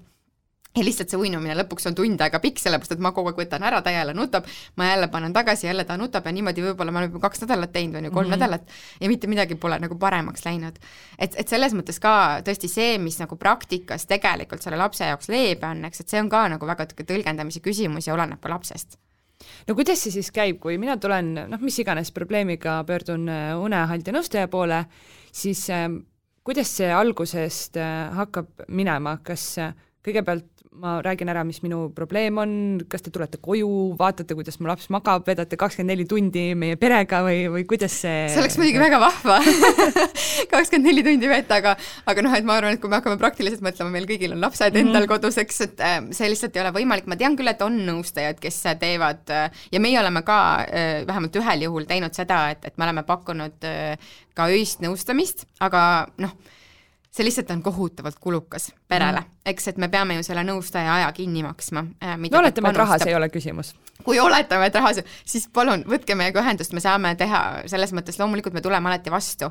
ja lihtsalt see uinumine lõpuks on tund aega pikk, sellepärast et ma kogu aeg võtan ära, ta jälle nutab, ma jälle panen tagasi, jälle ta nutab ja niimoodi võib-olla me oleme kaks nädalat teinud, on ju, kolm mm -hmm. nädalat, ja mitte midagi pole nagu paremaks läinud. et, et selles mõttes ka tõesti see, mis nagu praktikas tegelikult selle lapse jaoks leebe on, eks, et see on ka nagu väga tõlgendamise küsimus ja oleneb ka lapsest no kuidas see siis käib, kui mina tulen noh, mis iganes probleemiga pöördun äh, unehaldi nõustaja poole, siis äh, kuidas see algusest äh, hakkab minema, kas kõigepealt ma räägin ära, mis minu probleem on, kas te tulete koju, vaatate, kuidas mu laps magab, vedate kakskümmend neli tundi meie perega või, või kuidas see see oleks muidugi väga vahva. kakskümmend neli tundi veeta, aga aga noh, et ma arvan, et kui me hakkame praktiliselt mõtlema, meil kõigil on lapsed mm -hmm. endal kodus, eks, et äh, see lihtsalt ei ole võimalik, ma tean küll, et on nõustajad, kes teevad äh, ja meie oleme ka äh, vähemalt ühel juhul teinud seda, et, et me oleme pakkunud ka öist nõustamist, aga noh, see lihtsalt on kohutavalt kulukas perele mm., eks, et me peame ju selle nõustaja aja kinni maksma. Äh, no oletame, et rahas ei ole küsimus. kui oletame, et rahas, siis palun võtke meiega ühendust, me saame teha, selles mõttes loomulikult me tuleme alati vastu.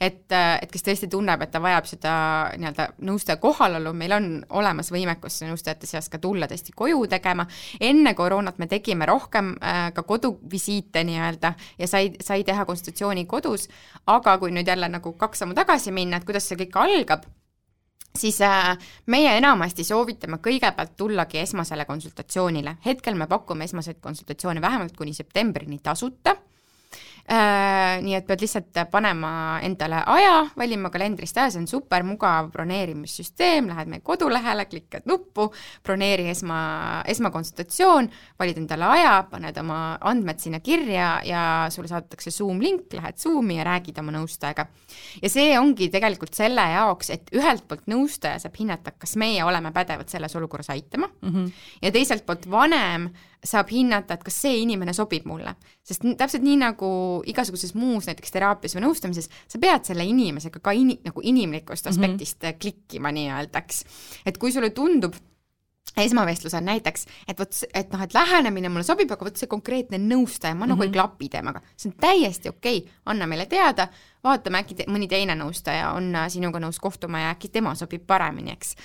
et, äh, et kes tõesti tunneb, et ta vajab seda nii-öelda nõustaja kohalolu, meil on olemas võimekus nõustajate seas ka tulla tõesti koju tegema, enne koroonat me tegime rohkem äh, ka koduvisiite nii-öelda ja sai, sai teha konsultatsiooni kodus, aga kui nüüd jälle nagu kaks sammu tagasi minna, et kuidas see kõik algab, siis äh, meie enamasti soovitame kõigepealt tullagi esmasele konsultatsioonile. hetkel me pakume esmaseid konsultatsioone vähemalt kuni septembrini tasuta nii et pead lihtsalt panema endale aja, valima kalendrist aja, see on super mugav broneerimissüsteem, lähed meie kodulehele, klikkad nuppu, broneeri esma, esmakonsultatsioon, valid endale aja, paned oma andmed sinna kirja ja sulle saadetakse Zoom link, lähed Zoomi ja räägid oma nõustajaga. ja see ongi tegelikult selle jaoks, et ühelt poolt nõustaja saab hinnata, kas meie oleme pädevad selles olukorras aitama mm -hmm. ja teiselt poolt vanem saab hinnata, et kas see inimene sobib mulle. sest täpselt nii nagu igasuguses muus näiteks teraapias või nõustamises, sa pead selle inimesega ka ini, nagu inimlikust mhm. aspektist mm -hmm. klikkima nii-öelda, eks. et kui sulle tundub, esmavestlusel näiteks, et vot, et noh, et lähenemine mulle sobib, aga vot see konkreetne nõustaja, ma mm -hmm. nagu ei mhm. klapi temaga. see on täiesti okei okay., anna meile teada, vaatame, äkki te, mõni teine nõustaja on äh, sinuga nõus kohtuma ja äkki tema sobib paremini, eks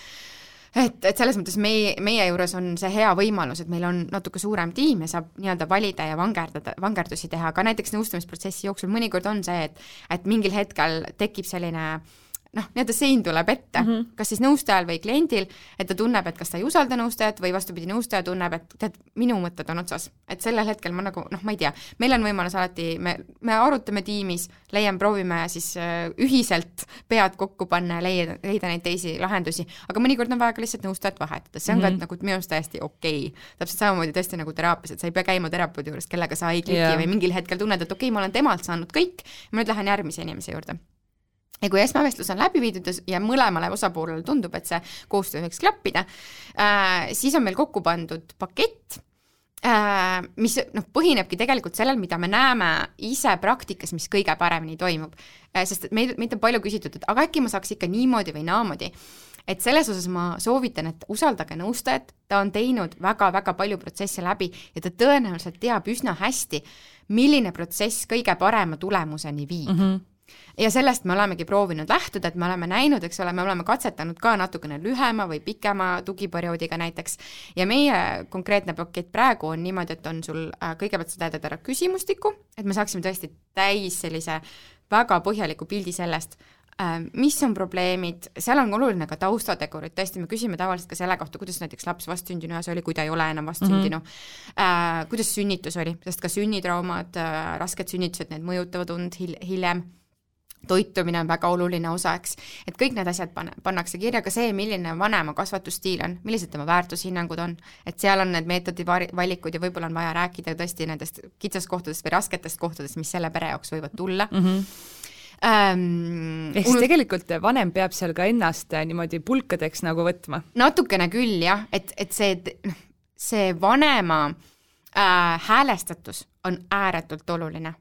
et, et selles mõttes meie, meie juures on see hea võimalus, et meil on natuke suurem tiim ja saab nii-öelda valida ja vangerdada, vangerdusi teha, ka näiteks nõustamisprotsessi jooksul mõnikord on see, et et mingil hetkel tekib selline äh, noh, nii-öelda sein tuleb ette mm, -hmm. kas siis nõustajal või kliendil, et ta tunneb, et kas ta ei usalda nõustajat või vastupidi, nõustaja tunneb, et tead, minu mõtted on otsas. et sellel hetkel ma nagu noh, ma ei tea, meil on võimalus alati, me, me arutame tiimis, leiame, proovime siis äh, ühiselt pead kokku panna ja leida, leida neid teisi lahendusi, aga mõnikord on vaja ka lihtsalt nõustajat vahetada, see on mm -hmm. ka mhm. nagu minu arust täiesti okei okay.. täpselt samamoodi tõesti nagu teraapias, et sa ei pea käima terapeudi juures, kellega sa ei kliki yeah. või mingil hetkel tunned, et okei okay,, ma olen temalt saanud kõik, ma nüüd lähen järgmise inimese juurde ja kui esmavestlus on läbi viidud ja mõlemale osapoolele tundub, et see koostöö võiks klappida äh,, siis on meil kokku pandud pakett äh,, mis noh, põhinebki tegelikult sellel, mida me näeme ise praktikas, mis kõige paremini toimub äh,. sest et meid, meilt on palju küsitud, et aga äkki ma saaks ikka niimoodi või naamoodi et selles osas ma soovitan, et usaldage nõustajat, ta on teinud väga-väga palju protsesse läbi ja ta tõenäoliselt teab üsna hästi, milline protsess kõige parema tulemuseni viib mm. -hmm ja sellest me olemegi proovinud lähtuda, et me oleme näinud, eks ole, me oleme katsetanud ka natukene lühema või pikema tugiperioodiga näiteks. Ja meie konkreetne pakett praegu on niimoodi, et on sul äh, kõigepealt sa täidad ära küsimustiku, et me saaksime tõesti täis sellise väga põhjaliku pildi sellest, äh, mis on probleemid, seal on oluline ka taustategurid, tõesti, me küsime tavaliselt ka selle kohta, kuidas näiteks laps vastsündinu eas oli, kui ta ei ole enam vastsündinu. Mm, -hmm. kuidas sünnitus oli, sest ka sünnitraumad rasked sünnitused, need mõjutavad und hil hiljem toitumine on väga oluline osa, eks, et kõik need asjad pan-, pannakse kirja, ka see, milline vanema kasvatusstiil on, millised tema väärtushinnangud on, et seal on need meetodi valikud ja võib-olla on vaja rääkida tõesti nendest kitsaskohtadest või rasketest kohtadest, mis selle pere jaoks võivad tulla mm. -hmm ähm,. ehk siis tegelikult vanem peab seal ka ennast äh, niimoodi pulkadeks nagu võtma? natukene küll jah, et, et see, noh, see vanema äh, häälestatus on ääretult oluline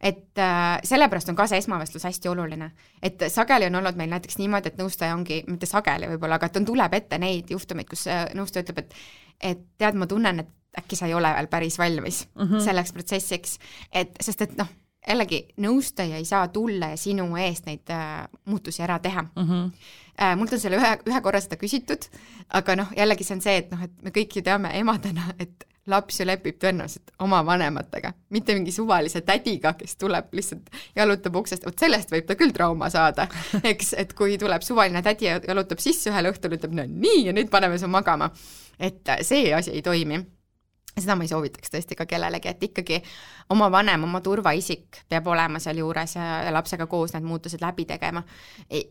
et äh, sellepärast on ka see esmavestlus hästi oluline. et sageli on olnud meil näiteks niimoodi, et nõustaja ongi, mitte sageli võib-olla, aga et on, tuleb ette neid juhtumeid, kus äh, nõustaja ütleb, et et tead, ma tunnen, et äkki sa ei ole veel päris valmis mm -hmm. selleks protsessiks, et sest et noh, jällegi nõustaja ei saa tulla ja sinu eest neid äh, muutusi ära teha mm. -hmm. Äh, mult on selle ühe, ühe korra seda küsitud, aga noh, jällegi see on see, et noh, et me kõik ju teame emadena, et laps ju lepib tõenäoliselt oma vanematega, mitte mingi suvalise tädiga, kes tuleb lihtsalt, jalutab uksest, vot sellest võib ta küll trauma saada, eks, et kui tuleb suvaline tädi ja jalutab sisse ühel õhtul, ütleb no nii ja nüüd paneme su magama. et see asi ei toimi seda ma ei soovitaks tõesti ka kellelegi, et ikkagi oma vanem, oma turvaisik peab olema sealjuures ja, ja lapsega koos need muutused läbi tegema.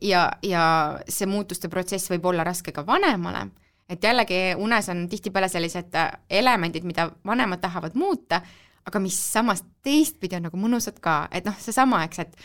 ja, ja see muutuste protsess võib olla raske ka vanemale et jällegi unes on tihtipeale sellised äh, elemendid, mida vanemad tahavad muuta, aga mis samas teistpidi on nagu mõnusad ka, et noh, seesama, eks, et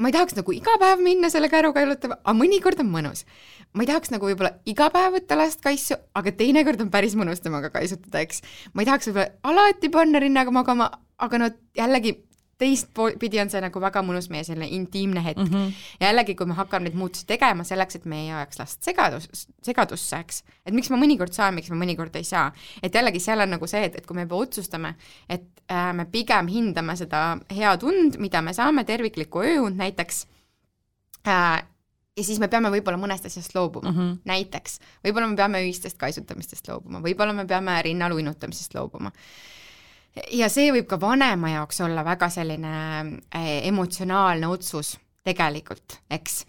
ma ei tahaks nagu iga päev minna selle käruga jalutama, aga mõnikord on mõnus. ma ei tahaks nagu võib-olla iga päev võtta last kaisu, aga teinekord on päris mõnus temaga kaisutada, eks. ma ei tahaks võib-olla alati panna rinnaga magama, aga no jällegi teistpidi on see nagu väga mõnus meie selline intiimne hetk mm. -hmm. ja jällegi, kui me hakkame neid muutusi tegema selleks, et me ei ajaks last segadus, segadusse, eks, et miks ma mõnikord saan, miks ma mõnikord ei saa, et jällegi seal on nagu see, et, et kui me juba otsustame, et äh, me pigem hindame seda head und, mida me saame, terviklikku ööund näiteks äh,, ja siis me peame võib-olla mõnest asjast loobuma mm, -hmm. näiteks võib-olla me peame ühistest kaisutamistest loobuma, võib-olla me peame rinnal uinutamisest loobuma ja see võib ka vanema jaoks olla väga selline äh, emotsionaalne otsus tegelikult, eks.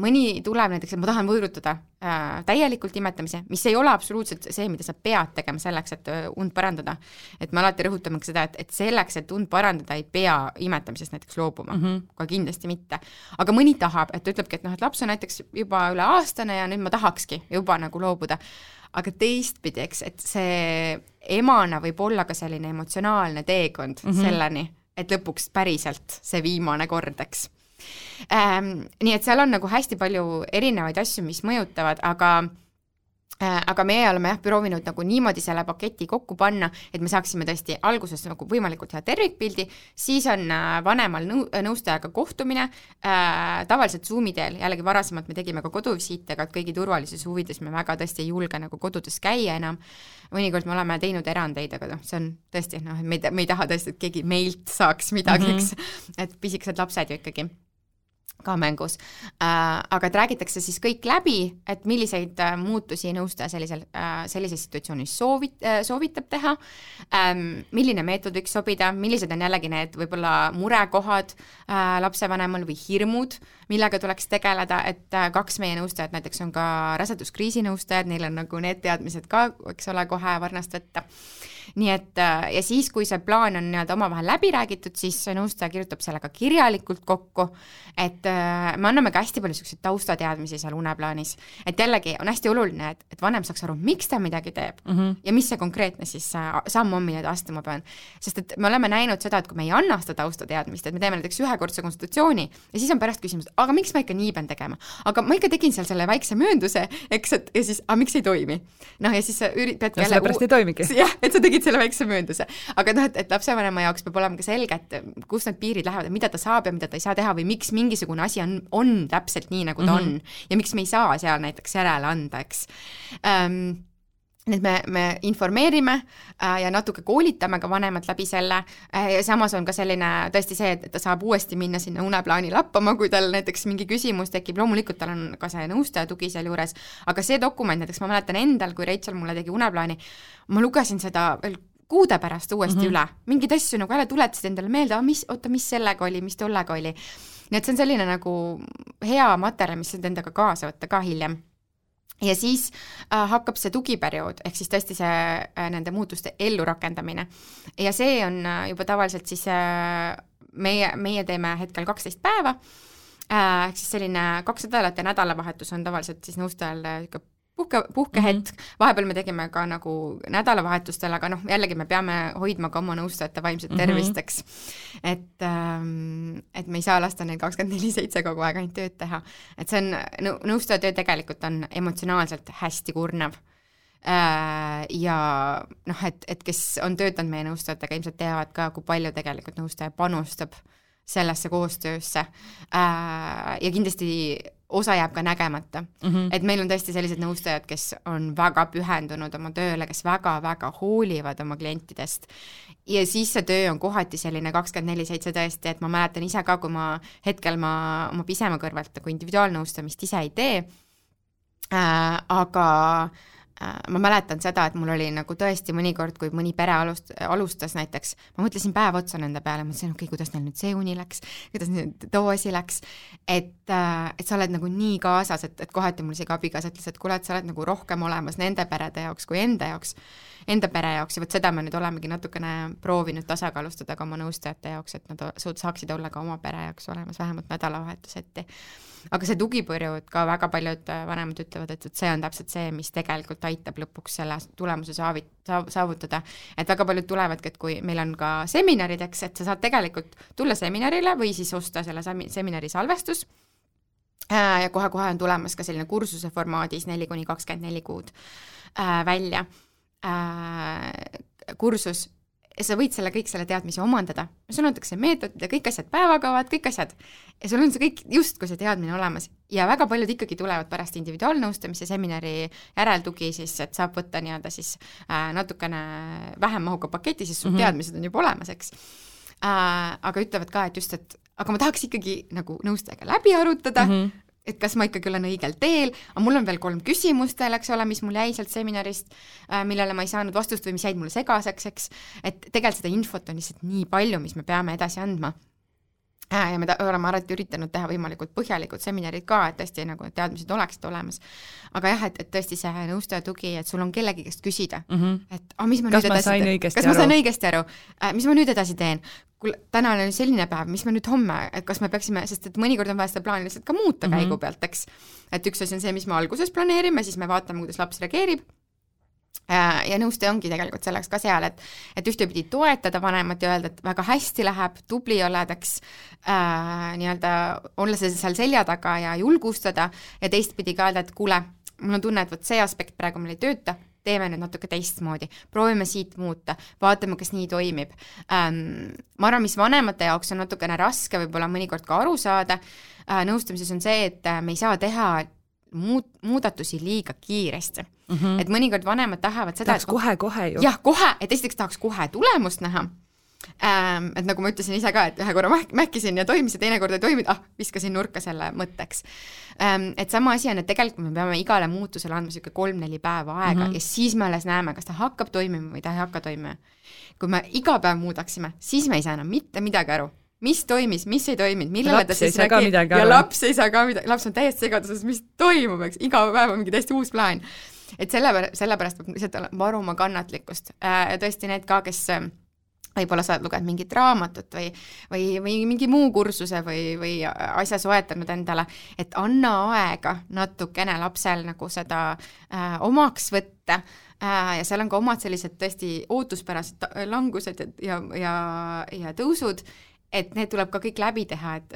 Mõni tuleb näiteks, et ma tahan võõrutada äh, täielikult imetamise, mis ei ole absoluutselt see, mida sa pead tegema selleks, et äh, und parandada. et me alati rõhutame ka seda, et, et selleks, et und parandada, ei pea imetamisest näiteks loobuma mm, -hmm. ka kindlasti mitte. aga mõni tahab, et ütlebki, et noh, et laps on näiteks juba üle aastane ja nüüd ma tahakski juba nagu loobuda aga teistpidi, eks, et see emana võib olla ka selline emotsionaalne teekond mm -hmm. selleni, et lõpuks päriselt see viimane kord, eks ähm,. Nii et seal on nagu hästi palju erinevaid asju, mis mõjutavad, aga Äh, aga meie oleme jah, proovinud nagu niimoodi selle paketi kokku panna, et me saaksime tõesti alguses nagu võimalikult hea tervikpildi, siis on äh, vanemal nõu-, nõustajaga kohtumine äh,, tavaliselt Zoomi teel, jällegi varasemalt me tegime ka koduvisiite, aga kõigi turvalisuse huvides me väga tõesti ei julge nagu kodudes käia enam, mõnikord me oleme teinud erandeid, aga noh, see on tõesti noh, me ei, me ei taha tõesti, et keegi meilt saaks midagi mm, -hmm. eks, et pisikesed lapsed ju ikkagi ka mängus äh,. aga et räägitakse siis kõik läbi, et milliseid äh, muutusi nõustaja sellisel äh,, sellises situatsioonis soovit- äh,, soovitab teha ähm,, milline meetod võiks sobida, millised on jällegi need võib-olla murekohad äh, lapsevanemal või hirmud, millega tuleks tegeleda, et äh, kaks meie nõustajat näiteks on ka raseduskriisi nõustajad, neil on nagu need teadmised ka, eks ole, kohe varnast võtta nii et äh, ja siis, kui see plaan on nii-öelda omavahel läbi räägitud, siis nõustaja kirjutab selle ka kirjalikult kokku, et äh, me anname ka hästi palju niisuguseid taustateadmisi seal uneplaanis. et jällegi on hästi oluline, et, et vanem saaks aru, miks ta midagi teeb mm -hmm. ja mis see konkreetne siis samm on, mille ta astuma pean. sest et me oleme näinud seda, et kui me ei anna seda taustateadmist, et me teeme näiteks ühekordse konsultatsiooni ja siis on pärast küsimus, aga miks ma ikka nii pean tegema, aga ma ikka tegin seal selle väikse möönduse, eks, et ja siis, aga miks ei toimi? noh, ja siis sa üri-, peadki no sellepärast ei toimigi. jah, et sa tegid selle väikse möönduse. aga noh, et, et lapsevanema jaoks peab olema ka selge, et kus need piirid lähevad, et mida ta saab ja mida ta ei saa teha või miks mingisugune asi on, on täpselt nii, nagu ta mm -hmm. on ja miks me ei saa seal näiteks järele anda, eks ähm, nii et me, me informeerime äh, ja natuke koolitame ka vanemat läbi selle. Äh, ja samas on ka selline tõesti see, et ta saab uuesti minna sinna uneplaani lappama, kui tal näiteks mingi küsimus tekib, loomulikult tal on ka see nõustaja tugi sealjuures, aga see dokument näiteks ma mäletan endal, kui Rachel mulle tegi uneplaani, ma lugesin seda veel kuude pärast uuesti mm -hmm. üle, mingeid asju nagu jälle tuletasid endale meelde, mis, oota, mis sellega oli, mis tollega oli. nii et see on selline nagu hea materjal, mis saad endaga kaasa võtta ka hiljem ja siis äh, hakkab see tugiperiood, ehk siis tõesti see äh, nende muutuste ellurakendamine. ja see on äh, juba tavaliselt siis äh, meie, meie teeme hetkel kaksteist päeva äh,, ehk siis selline kaks nädalat ja nädalavahetus on tavaliselt siis nõustajal niisugune puhke, puhkehetk mm, -hmm. vahepeal me tegime ka nagu nädalavahetustel, aga noh, jällegi me peame hoidma ka oma nõustajate vaimset mm -hmm. tervist, eks. et ähm,, et me ei saa lasta neil kakskümmend neli seitse kogu aeg ainult tööd teha. et see on, nõustaja töö tegelikult on emotsionaalselt hästi kurnav äh, ja noh, et, et kes on töötanud meie nõustajatega, ilmselt teavad ka, kui palju tegelikult nõustaja panustab sellesse koostöösse äh, ja kindlasti osa jääb ka nägemata mm. -hmm. et meil on tõesti sellised nõustajad, kes on väga pühendunud oma tööle, kes väga-väga hoolivad oma klientidest. ja siis see töö on kohati selline kakskümmend neli seitse tõesti, et ma mäletan ise ka, kui ma hetkel ma oma pisema kõrvalt nagu individuaalnõustamist ise ei tee äh,, aga äh, ma mäletan seda, et mul oli nagu tõesti mõnikord, kui mõni pere alust-, alustas näiteks, ma mõtlesin päev otsa nende peale, mõtlesin, okei okay,, kuidas neil nüüd see uni läks, kuidas nüüd too asi läks, et, äh, et sa oled nagu nii kaasas, et, et kohati mul isegi abikaasa ütles, et kuule, et sa oled nagu rohkem olemas nende perede jaoks kui enda jaoks, enda pere jaoks ja vot seda me nüüd olemegi natukene proovinud tasakaalustada ka oma nõustajate jaoks, et nad saaksid olla ka oma pere jaoks olemas vähemalt nädalavahetuseti aga see tugiperiood ka väga paljud äh, vanemad ütlevad, et, et see on täpselt see, mis tegelikult aitab lõpuks selle tulemuse saavi-, saavutada. et väga paljud tulevadki, et kui meil on ka seminarid, eks, et sa saad tegelikult tulla seminarile või siis osta selle seminari salvestus äh, ja kohe-kohe on tulemas ka selline kursuse formaadis neli kuni kakskümmend neli kuud äh, välja kursus ja sa võid selle kõik selle teadmise omandada, sul antakse meetodid ja kõik asjad, päevakavad, kõik asjad. ja sul on see kõik justkui see teadmine olemas ja väga paljud ikkagi tulevad pärast individuaalnõustamise seminari järeltugi siis, et saab võtta nii-öelda siis äh, natukene vähem mahuka paketi, siis sul mm -hmm. teadmised on juba olemas, eks äh,. aga ütlevad ka, et just, et aga ma tahaks ikkagi nagu nõustajaga läbi arutada mm, -hmm et kas ma ikkagi olen õigel teel, aga mul on veel kolm küsimust veel, eks ole, mis mul jäi sealt seminarist, äh, millele ma ei saanud vastust või mis jäid mulle segaseks, eks, et tegelikult seda infot on lihtsalt nii palju, mis me peame edasi andma ja me oleme alati üritanud teha võimalikult põhjalikud seminarid ka, et tõesti nagu teadmised oleksid olemas. aga jah, et, et tõesti see nõustaja tugi, et sul on kellegi käest küsida mm, -hmm. et ah, mis ma kas nüüd edasi teen, kas ma sain õigesti aru, äh, mis ma nüüd edasi teen, kuule, täna on selline päev, mis me nüüd homme, et kas me peaksime, sest et mõnikord on vaja seda plaani lihtsalt ka muuta mm -hmm. käigu pealt, eks. et üks asi on see, mis me alguses planeerime, siis me vaatame, kuidas laps reageerib äh, ja nõustaja ongi tegelikult selleks ka seal, et, et ühtepidi toetada vanemat ja öelda, et väga hästi läheb, tubli oled, eks äh,, nii-öelda olla seal selja taga ja julgustada ja teistpidi ka öelda, et kuule, mul on tunne, et vot see aspekt praegu meil ei tööta, teeme nüüd natuke teistmoodi, proovime siit muuta, vaatame, kas nii toimib ähm,. ma arvan, mis vanemate jaoks on natukene raske võib-olla mõnikord ka aru saada äh, nõustamises, on see, et äh, me ei saa teha muud, muudatusi liiga kiiresti mm. -hmm. et mõnikord vanemad tahavad seda tahaks kohe-kohe ju. jah, kohe, et esiteks tahaks kohe tulemust näha ähm,. et nagu ma ütlesin ise ka, et ühe korra mäh-, mähkisin ja toimis ja teine kord ei toiminud, ah, viskasin nurka selle mõtteks ähm,. et sama asi on, et tegelikult me peame igale muutusele andma niisugune kolm-neli päeva aega mm -hmm. ja siis me alles näeme, kas ta hakkab toimima või ta ei hakka toimima. kui me iga päev muudaksime, siis me ei saa enam mitte midagi aru mis toimis, mis ei toiminud, millele ta siis nägi? ja laps ei saa ka midagi, laps on täiesti segaduses, mis toimub, eks, iga päev on mingi täiesti uus plaan. et selle, sellepärast peab lihtsalt varuma kannatlikkust. Äh, ja tõesti need ka, kes äh, võib-olla sa oled lugenud mingit raamatut või, või, või mingi muu kursuse või, või asja soetanud endale, et anna aega natukene lapsel nagu seda äh, omaks võtta. Äh, ja seal on ka omad sellised tõesti ootuspärased langused ja, ja, ja, ja tõusud et need tuleb ka kõik läbi teha, et,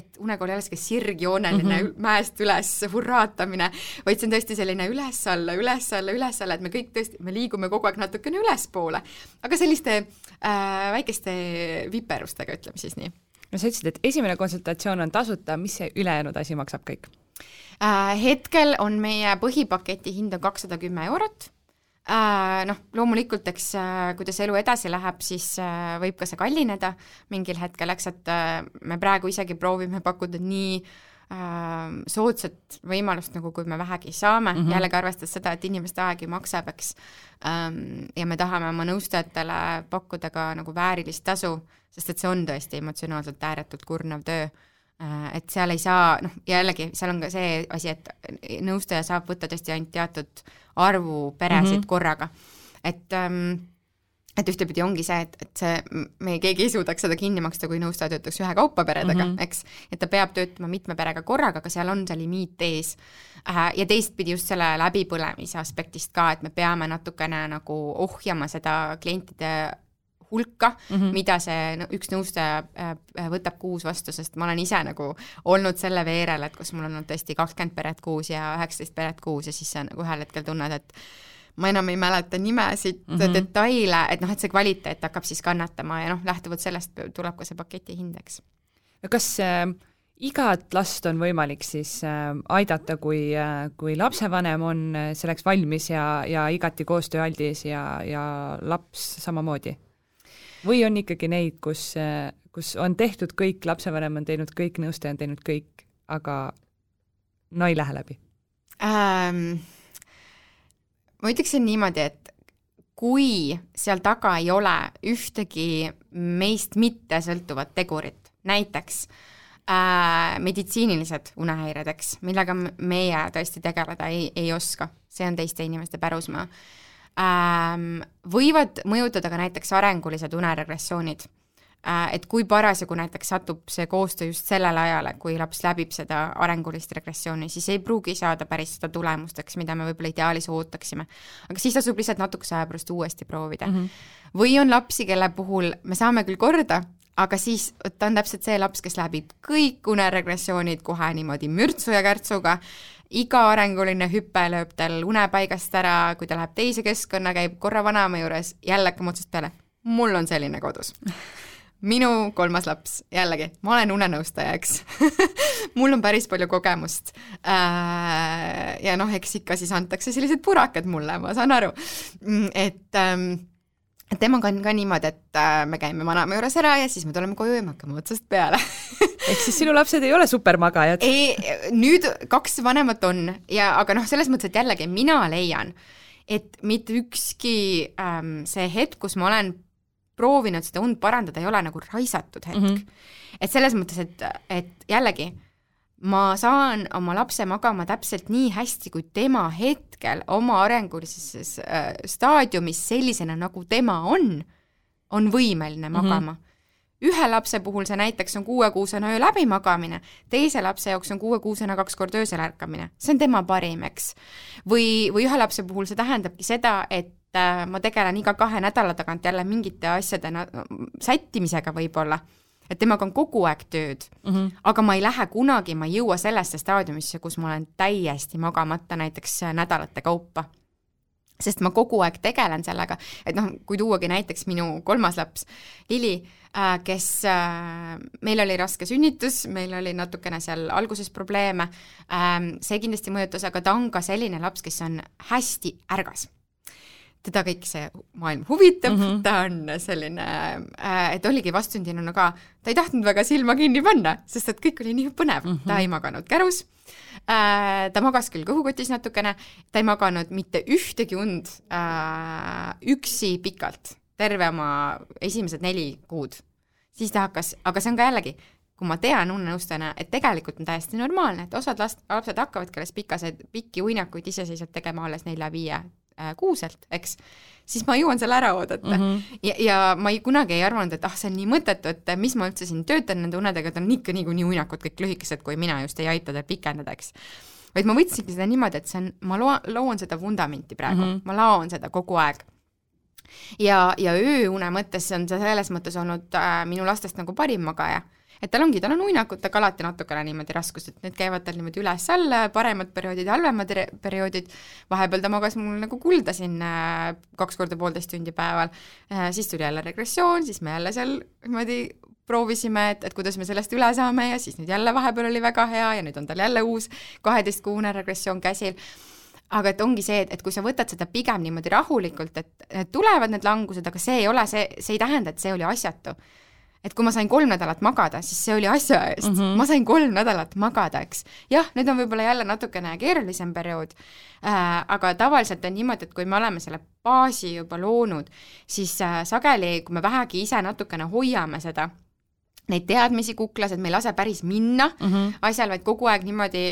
et unekool ei ole niisugune sirgjooneline mm -hmm. mäest üles hurraatamine, vaid see on tõesti selline üles-alla, üles-alla, üles-alla, et me kõik tõesti, me liigume kogu aeg natukene ülespoole. aga selliste äh, väikeste viperustega, ütleme siis nii. no sa ütlesid, et esimene konsultatsioon on tasuta, mis see ülejäänud asi maksab kõik äh,? Hetkel on meie põhipaketi hind on kakssada kümme eurot Äh, noh, loomulikult, eks äh, kuidas elu edasi läheb, siis äh, võib ka see kallineda. Mingil hetkel, eks, et me praegu isegi proovime pakkuda nii soodsat võimalust, nagu kui me vähegi saame. Mm, -hmm. jällegi arvestades seda, et inimeste aeg ju maksab, eks, ähm, ja me tahame oma nõustajatele pakkuda ka nagu väärilist tasu, sest et see on tõesti emotsionaalselt ääretult kurnav töö et seal ei saa, noh, jällegi seal on ka see asi, et nõustaja saab võtta tõesti ainult teatud arvu peresid mm -hmm. korraga. et ähm, et ühtepidi ongi see, et, et see, me keegi ei suudaks seda kinni maksta, kui nõustaja töötaks ühekaupa peredega mm, -hmm. eks, et ta peab töötama mitme perega korraga, aga seal on see limiit ees äh,. ja teistpidi just selle läbipõlemise aspektist ka, et me peame natukene nagu ohjama seda klientide hulka mm, -hmm. mida see no, üks nõustaja äh, võtab kuus vastu, sest ma olen ise nagu olnud selle veerel, et kus mul on olnud tõesti kakskümmend peret kuus ja üheksateist peret kuus ja siis sa nagu ühel hetkel tunned, et ma enam ei mäleta nimesid mm, -hmm. detaile, et noh, et see kvaliteet hakkab siis kannatama ja noh, lähtuvalt sellest tuleb ka see paketi hind, eks. kas äh, igat last on võimalik siis äh, aidata, kui äh,, kui lapsevanem on äh, selleks valmis ja, ja igati koostööaldis ja, ja laps samamoodi? Või on ikkagi neid, kus, kus on tehtud kõik, lapsevanem on teinud kõik, nõustaja on teinud kõik, aga no ei lähe läbi ähm,? ma ütleksin niimoodi, et kui seal taga ei ole ühtegi meist mitte sõltuvat tegurit, näiteks äh, meditsiinilised unehäired, eks, millega meie tõesti tegeleda ei, ei oska, see on teiste inimeste pärusmaa ähm, võivad mõjutada ka näiteks arengulised uneregressioonid äh,. et kui parasjagu näiteks satub see koostöö just sellele ajale, kui laps läbib seda arengulist regressiooni, siis ei pruugi saada päris seda tulemust, eks, mida me võib-olla ideaalis ootaksime. aga siis tasub lihtsalt natukese aja pärast uuesti proovida mm. -hmm. või on lapsi, kelle puhul me saame küll korda, aga siis ta on täpselt see laps, kes läbib kõik uneregressioonid kohe niimoodi mürtsu ja kärtsuga iga arenguline hüpe lööb tal unepaigast ära, kui ta läheb teise keskkonna, käib korra vanaema juures, jälle hakkab otsast peale. mul on selline kodus. minu kolmas laps, jällegi, ma olen unenõustaja, eks mul on päris palju kogemust äh,. ja noh, eks ikka siis antakse sellised purakad mulle, ma saan aru, mm, et ähm, temaga on ka niimoodi, et äh, me käime vanaema juures ära ja siis me tuleme koju ja me hakkame otsast peale ehk siis sinu lapsed ei ole supermagajad? ei, nüüd kaks vanemat on ja aga noh, selles mõttes, et jällegi mina leian, et mitte ükski ähm, see hetk, kus ma olen proovinud seda und parandada, ei ole nagu raisatud hetk mm. -hmm. et selles mõttes, et, et jällegi ma saan oma lapse magama täpselt nii hästi, kui tema hetkel oma arengulises äh, staadiumis sellisena, nagu tema on, on võimeline mhm. magama mm. -hmm ühe lapse puhul see näiteks on kuuekuusene öö läbimagamine, teise lapse jaoks on kuuekuusena kaks korda öösel ärkamine, see on tema parim, eks. või, või ühe lapse puhul see tähendabki seda, et äh, ma tegelen iga kahe nädala tagant jälle mingite asjade sättimisega võib-olla et temaga on kogu aeg tööd. Mm, -hmm. aga ma ei lähe kunagi, ma ei jõua sellesse staadiumisse, kus ma olen täiesti magamata näiteks nädalate kaupa. Sest ma kogu aeg tegelen sellega, et noh, kui tuuagi näiteks minu kolmas laps, Lili, äh, kes, äh, meil oli raske sünnitus, meil oli natukene seal alguses probleeme, ähm, see kindlasti mõjutas, aga ta on ka selline laps, kes on hästi ärgas teda kõik see maailm huvitab mm, -hmm. ta on selline, äh, et oligi vastsündinuna ka, ta ei tahtnud väga silma kinni panna, sest et kõik oli nii põnev mm, -hmm. ta ei maganud kärus, äh, ta magas küll kõhukotis natukene, ta ei maganud mitte ühtegi und äh, üksi pikalt, terve oma esimesed neli kuud. siis ta hakkas, aga see on ka jällegi, kui ma tean unenäustajana, et tegelikult on täiesti normaalne, et osad last, lapsed hakkavadki alles pikaseid, pikki uinakuid iseseisvalt tegema alles nelja-viie kuuselt, eks, siis ma jõuan selle ära oodata mm. -hmm. ja, ja ma ei, kunagi ei arvanud, et ah, see on nii mõttetu, et mis ma üldse siin töötan nende unedega, et on ikka niikuinii uinakud kõik lühikesed, kui mina just ei aita tal pikendada, eks. vaid ma võtsingi seda niimoodi, et see on, ma loon, loon seda vundamenti praegu mm, -hmm. ma laon seda kogu aeg ja, ja ööune mõttes on see selles mõttes olnud äh, minu lastest nagu parim magaja et tal ongi, tal on uinakutega alati natukene niimoodi raskus, et need käivad tal niimoodi üles-alla, paremad perioodid, halvemad perioodid, vahepeal ta magas mul nagu kulda siin äh, kaks korda poolteist tundi päeval, äh, siis tuli jälle regressioon, siis me jälle seal niimoodi proovisime, et, et kuidas me sellest üle saame ja siis nüüd jälle vahepeal oli väga hea ja nüüd on tal jälle uus kaheteistkuune regressioon käsil. Aga et ongi see, et, et kui sa võtad seda pigem niimoodi rahulikult, et tulevad need langused, aga see ei ole see, see ei tähenda, et see oli asjatu et kui ma sain kolm nädalat magada, siis see oli asja eest mm, -hmm. ma sain kolm nädalat magada, eks. jah, nüüd on võib-olla jälle natukene keerulisem periood äh,, aga tavaliselt on niimoodi, et kui me oleme selle baasi juba loonud, siis äh, sageli, kui me vähegi ise natukene hoiame seda, neid teadmisi kuklas, et me ei lase päris minna mm -hmm. asjal, vaid kogu aeg niimoodi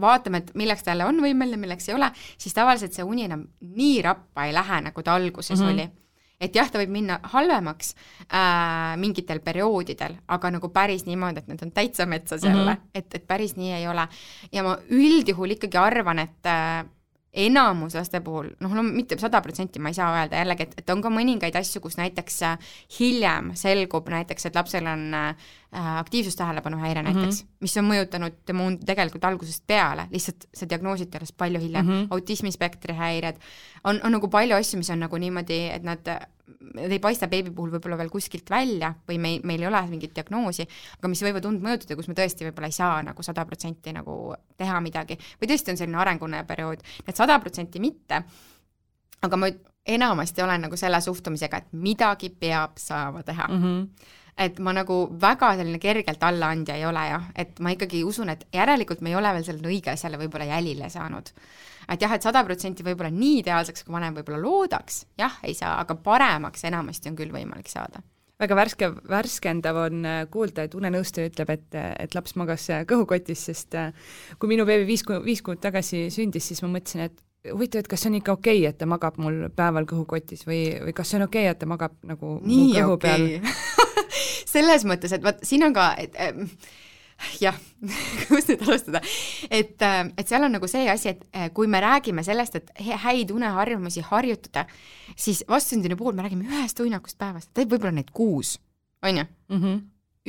vaatame, et milleks ta jälle on võimeline, milleks ei ole, siis tavaliselt see uni enam nii rappa ei lähe, nagu ta alguses mm -hmm. oli et jah, ta võib minna halvemaks äh, mingitel perioodidel, aga nagu päris niimoodi, et need on täitsa metsas jälle mm, -hmm. et, et päris nii ei ole. ja ma üldjuhul ikkagi arvan, et äh, enamus laste puhul, noh, no mitte sada protsenti ma ei saa öelda jällegi, et, et on ka mõningaid asju, kus näiteks äh, hiljem selgub näiteks, et lapsel on äh, aktiivsustähelepanu häire mm -hmm. näiteks, mis on mõjutanud tema und tegelikult algusest peale, lihtsalt see diagnoositi alles palju hiljem mm, -hmm. autismispektri häired, on, on nagu palju asju, mis on nagu niimoodi, et nad need ei paista beebi puhul võib-olla veel kuskilt välja või me, meil ei ole mingit diagnoosi, aga mis võivad und mõjutada, kus me tõesti võib-olla ei saa nagu sada protsenti nagu teha midagi. Või tõesti on selline arengune periood, et sada protsenti mitte, aga ma enamasti olen nagu selle suhtumisega, et midagi peab saama teha. Mm. -hmm et ma nagu väga selline kergelt allaandja ei ole jah, et ma ikkagi usun, et järelikult me ei ole veel sellele õige asjale võib-olla jälile saanud et jah, et sada protsenti võib-olla nii ideaalseks, kui vanem võib-olla loodaks, jah, ei saa, aga paremaks enamasti on küll võimalik saada. Väga värske, värskendav on äh, kuulda, et unenõustaja ütleb, et, et laps magas äh, kõhukotis, sest äh, kui minu beebi viis, viis kuud tagasi sündis, siis ma mõtlesin, et huvitav, et kas see on ikka okei okay,, et ta magab mul päeval kõhukotis või, või kas see on okei okay,, et ta magab nagu nii kõhu okay. peal? Selles mõttes, et vot siin on ka, et äh, jah kust nüüd alustada, et, äh, et seal on nagu see asi, et äh, kui me räägime sellest, et häid uneharjumusi harjutada, siis vastsündinu puhul me räägime ühest uinakust päevas, teeb võib-olla neid kuus, on ju? Mm? -hmm.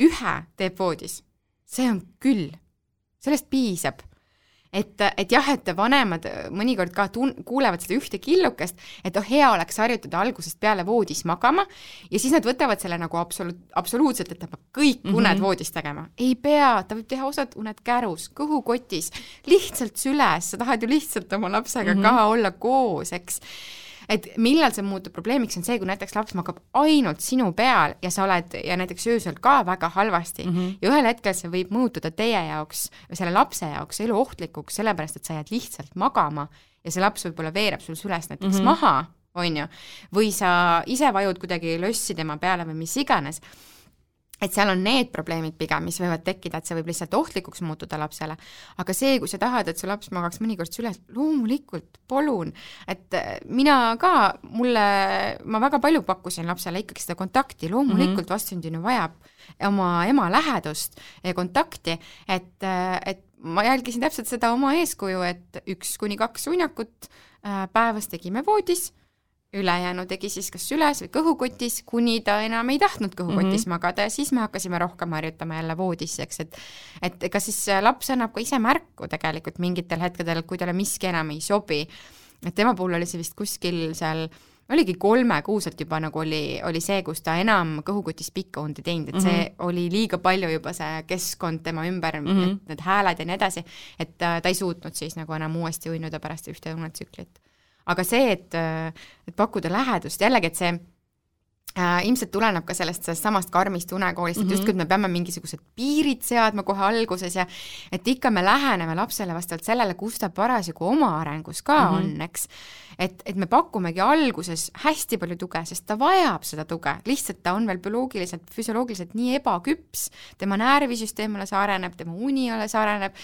ühe teeb voodis, see on küll, sellest piisab et, et jah, et vanemad mõnikord ka tun-, kuulevad seda ühte killukest, et oh, hea oleks harjutada algusest peale voodis magama ja siis nad võtavad selle nagu absoluut, absoluutselt, et ta peab kõik mm -hmm. uned voodis tegema. ei pea, ta võib teha osad uned kärus, kõhukotis, lihtsalt süles, sa tahad ju lihtsalt oma lapsega mm -hmm. ka olla koos, eks et millal see muutub probleemiks, on see, kui näiteks laps magab ainult sinu peal ja sa oled ja näiteks öösel ka väga halvasti mm -hmm. ja ühel hetkel see võib muutuda teie jaoks või selle lapse jaoks eluohtlikuks, sellepärast et sa jääd lihtsalt magama ja see laps võib-olla veereb sul süles näiteks mm -hmm. maha, on ju, või sa ise vajud kuidagi lössi tema peale või mis iganes et seal on need probleemid pigem, mis võivad tekkida, et see võib lihtsalt ohtlikuks muutuda lapsele. aga see, kui sa tahad, et su laps magaks mõnikord süles, loomulikult, palun, et äh, mina ka, mulle, ma väga palju pakkusin lapsele ikkagi seda kontakti, loomulikult mm -hmm. vastsündinu vajab oma ema lähedust ja kontakti, et, äh, et ma jälgisin täpselt seda oma eeskuju, et üks kuni kaks uinakut äh, päevas tegime voodis ülejäänu tegi siis kas süles või kõhukotis, kuni ta enam ei tahtnud kõhukotis mm -hmm. magada ja siis me hakkasime rohkem harjutama jälle voodisse, eks, et et ega siis laps annab ka ise märku tegelikult mingitel hetkedel, kui talle miski enam ei sobi. et tema puhul oli see vist kuskil seal oligi kolmekuuselt juba nagu oli, oli see, kus ta enam kõhukotis pikka und ei teinud, et mm -hmm. see oli liiga palju juba see keskkond tema ümber mm, -hmm. need, hääled ja nii edasi, et ta, ta ei suutnud siis nagu enam uuesti uinuda pärast ühte unetsüklit aga see, et, et pakkuda lähedust, jällegi, et see äh, ilmselt tuleneb ka sellest, sellest samast karmist unekoolist mm, -hmm. et justkui, et me peame mingisugused piirid seadma kohe alguses ja et ikka me läheneme lapsele vastavalt sellele, kus ta parasjagu oma arengus ka mm -hmm. on, eks et, et me pakumegi alguses hästi palju tuge, sest ta vajab seda tuge, lihtsalt ta on veel bioloogiliselt, füsioloogiliselt nii ebaküps, tema närvisüsteem alles areneb, tema uni alles areneb,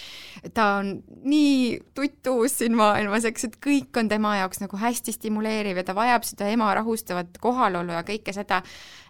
ta on nii tutus siin maailmas, eks, et kõik on tema jaoks nagu hästi stimuleeriv ja ta vajab seda ema rahustavat kohalolu ja kõike seda,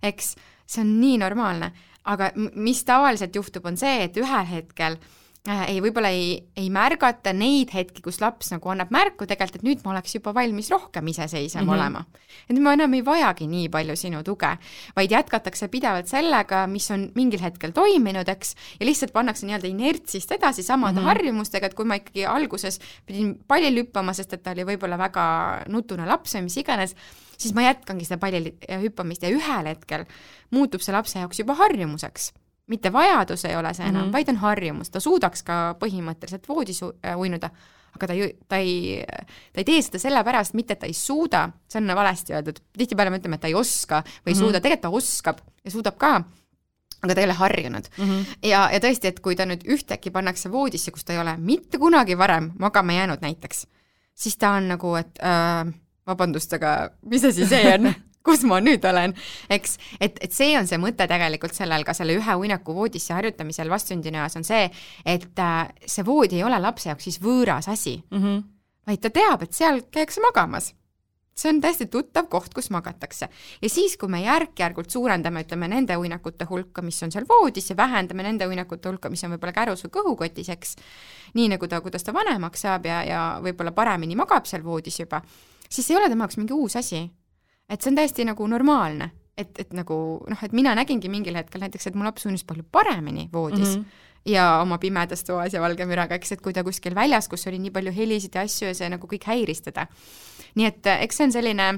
eks, see on nii normaalne. aga mis tavaliselt juhtub, on see, et ühel hetkel äh, ei, võib-olla ei, ei märgata neid hetki, kus laps nagu annab märku tegelikult, et nüüd ma oleks juba valmis rohkem iseseisvam mm -hmm. olema. et ma enam ei vajagi nii palju sinu tuge, vaid jätkatakse pidevalt sellega, mis on mingil hetkel toiminud, eks, ja lihtsalt pannakse nii-öelda inertsist edasi samade mm -hmm. harjumustega, et kui ma ikkagi alguses pidin pallil hüppama, sest et ta oli võib-olla väga nutune laps või mis iganes, siis ma jätkangi seda pallil hüppamist ja ühel hetkel muutub see lapse jaoks juba harjumuseks mitte vajadus ei ole see enam mm, -hmm. vaid on harjumus, ta suudaks ka põhimõtteliselt voodis äh, uinuda, aga ta ei, ta ei, ta ei tee seda sellepärast, mitte et ta ei suuda, see on valesti öeldud, tihtipeale me ütleme, et ta ei oska või ei mm -hmm. suuda, tegelikult ta oskab ja suudab ka, aga ta ei ole harjunud mm. -hmm. ja, ja tõesti, et kui ta nüüd ühtäkki pannakse voodisse, kus ta ei ole mitte kunagi varem magama jäänud näiteks, siis ta on nagu, et äh, vabandust, aga mis asi see on kus ma nüüd olen, eks, et, et see on see mõte tegelikult sellel, ka selle ühe uinaku voodisse harjutamisel vastsündinu eas on see, et äh, see voodi ei ole lapse jaoks siis võõras asi mm, -hmm. vaid ta teab, et seal käiakse magamas see on täiesti tuttav koht, kus magatakse. ja siis, kui me järk-järgult suurendame, ütleme, nende uinakute hulka, mis on seal voodis ja vähendame nende uinakute hulka, mis on võib-olla kärus või kõhukotis, eks, nii nagu ta, kuidas ta vanemaks saab ja, ja võib-olla paremini magab seal voodis juba, siis ei ole tema jaoks mingi uus asi et see on täiesti nagu normaalne, et, et nagu noh, et mina nägingi mingil hetkel näiteks, et mu laps unis palju paremini voodis mm -hmm. ja oma pimedas toas ja valge müraga, eks, et kui ta kuskil väljas, kus oli nii palju helisid ja asju ja see nagu kõik häiris teda. nii et eks see on selline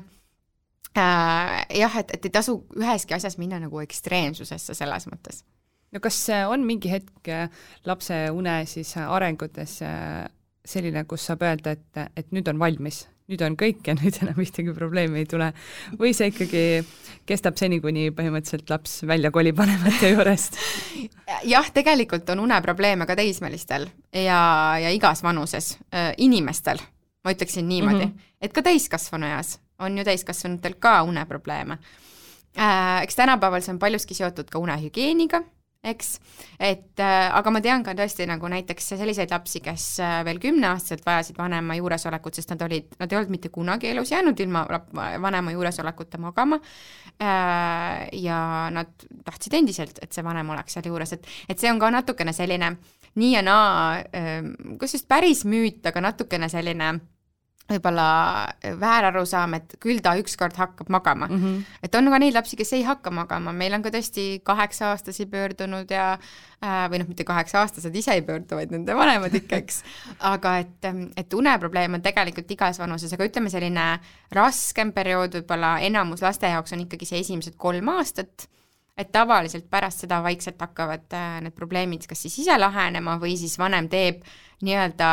äh, jah, et, et ei tasu üheski asjas minna nagu ekstreemsusesse selles mõttes no kas on mingi hetk lapse une siis arengutes äh, selline, kus saab öelda, et, et nüüd on valmis, nüüd on kõik ja nüüd enam ühtegi probleemi ei tule. või see ikkagi kestab seni, kuni põhimõtteliselt laps välja kolib vanemate juurest? jah, tegelikult on uneprobleeme ka teismelistel ja, ja igas vanuses äh, inimestel, ma ütleksin niimoodi mm, -hmm. et ka täiskasvanu eas on ju täiskasvanutel ka uneprobleeme äh,. eks tänapäeval see on paljuski seotud ka unehügieeniga eks, et äh, aga ma tean ka tõesti nagu näiteks selliseid lapsi, kes äh, veel kümneaastaselt vajasid vanema juuresolekut, sest nad olid, nad ei olnud mitte kunagi elus jäänud ilma vanema juuresolekuta magama. Äh,, ja nad tahtsid endiselt, et see vanem oleks seal juures, et, et see on ka natukene selline nii ja naa kas just päris müüt, aga natukene selline võib-olla väärarusaam, et küll ta ükskord hakkab magama mm. -hmm. et on ka neid lapsi, kes ei hakka magama, meil on ka tõesti kaheksa-aastasi pöördunud ja äh, või noh, mitte kaheksa-aastased ise ei pöördu, vaid nende vanemad ikka, eks. aga et, et uneprobleem on tegelikult igas vanuses, aga ütleme, selline raskem periood võib-olla enamus laste jaoks on ikkagi see esimesed kolm aastat et tavaliselt pärast seda vaikselt hakkavad äh, need probleemid kas siis ise lahenema või siis vanem teeb nii-öelda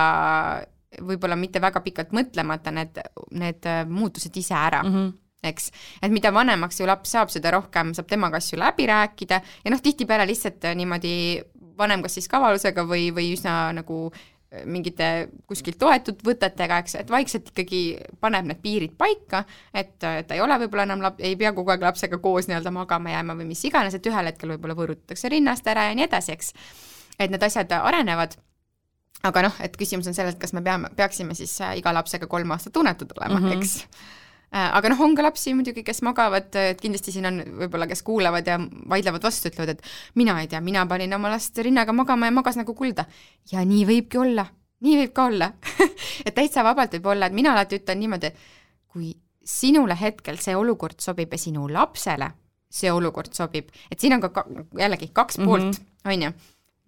võib-olla mitte väga pikalt mõtlemata need, need äh, muutused ise ära mm. -hmm eks, et mida vanemaks ju laps saab, seda rohkem saab temaga asju läbi rääkida ja noh, tihtipeale lihtsalt äh, niimoodi vanem kas siis kavalusega või, või üsna nagu äh, mingite kuskilt toetud võtetega, eks, et vaikselt ikkagi paneb need piirid paika, et ta ei ole võib-olla enam lap-, ei pea kogu aeg lapsega koos nii-öelda magama jääma või mis iganes, et ühel hetkel võib-olla võõrutatakse rinnast ära ja nii edasi, eks. et need asjad arenevad aga noh, et küsimus on selles, et kas me peame, peaksime siis äh, iga lapsega kolm aastat unetud olema mm, -hmm. eks äh, aga noh, on ka lapsi muidugi, kes magavad, et kindlasti siin on võib-olla, kes kuulavad ja vaidlevad vastu, ütlevad, et mina ei tea, mina panin oma last rinnaga magama ja magas nagu kulda. ja nii võibki olla, nii võib ka olla et täitsa vabalt võib olla, et mina alati ütlen niimoodi, kui sinule hetkel see olukord sobib ja sinu lapsele see olukord sobib, et siin on ka, ka jällegi kaks mm -hmm. poolt, on ju,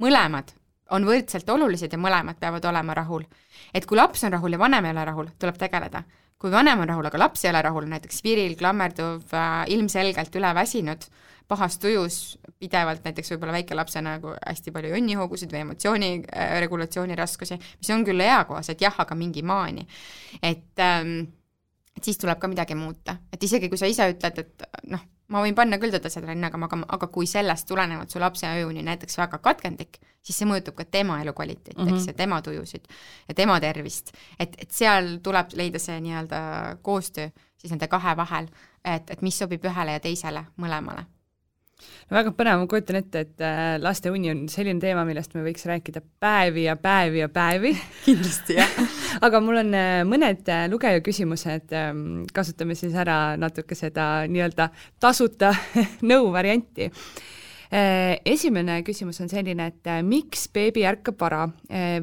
mõlemad on võrdselt olulised ja mõlemad peavad olema rahul. et kui laps on rahul ja vanem ei ole rahul, tuleb tegeleda. kui vanem on rahul, aga laps ei ole rahul, näiteks viril, klammerduv äh,, ilmselgelt üleväsinud, pahas tujus, pidevalt näiteks võib-olla väikelapsena nagu hästi palju jonnihoogusid või emotsiooni äh, regulatsiooni raskusi, mis on küll eakohased jah, aga mingi maani. et ähm, et siis tuleb ka midagi muuta, et isegi kui sa ise ütled, et noh, ma võin panna küll teda selle trenni, aga, aga, aga kui sellest tulenevalt su lapse ajuni näiteks väga katkendlik, siis see mõjutab ka tema elukvaliteeti mm, -hmm. eks, ja tema tujusid ja tema tervist. et, et seal tuleb leida see nii-öelda koostöö siis nende kahe vahel, et, et mis sobib ühele ja teisele, mõlemale no väga põnev, ma kujutan ette, et äh, laste uni on selline teema, millest me võiks rääkida päevi ja päevi ja päevi kindlasti, jah aga mul on äh, mõned äh, lugeja küsimused, ähm, kasutame siis ära natuke seda nii-öelda tasuta nõu varianti. Esimene küsimus on selline, et miks beebi ärkab vara?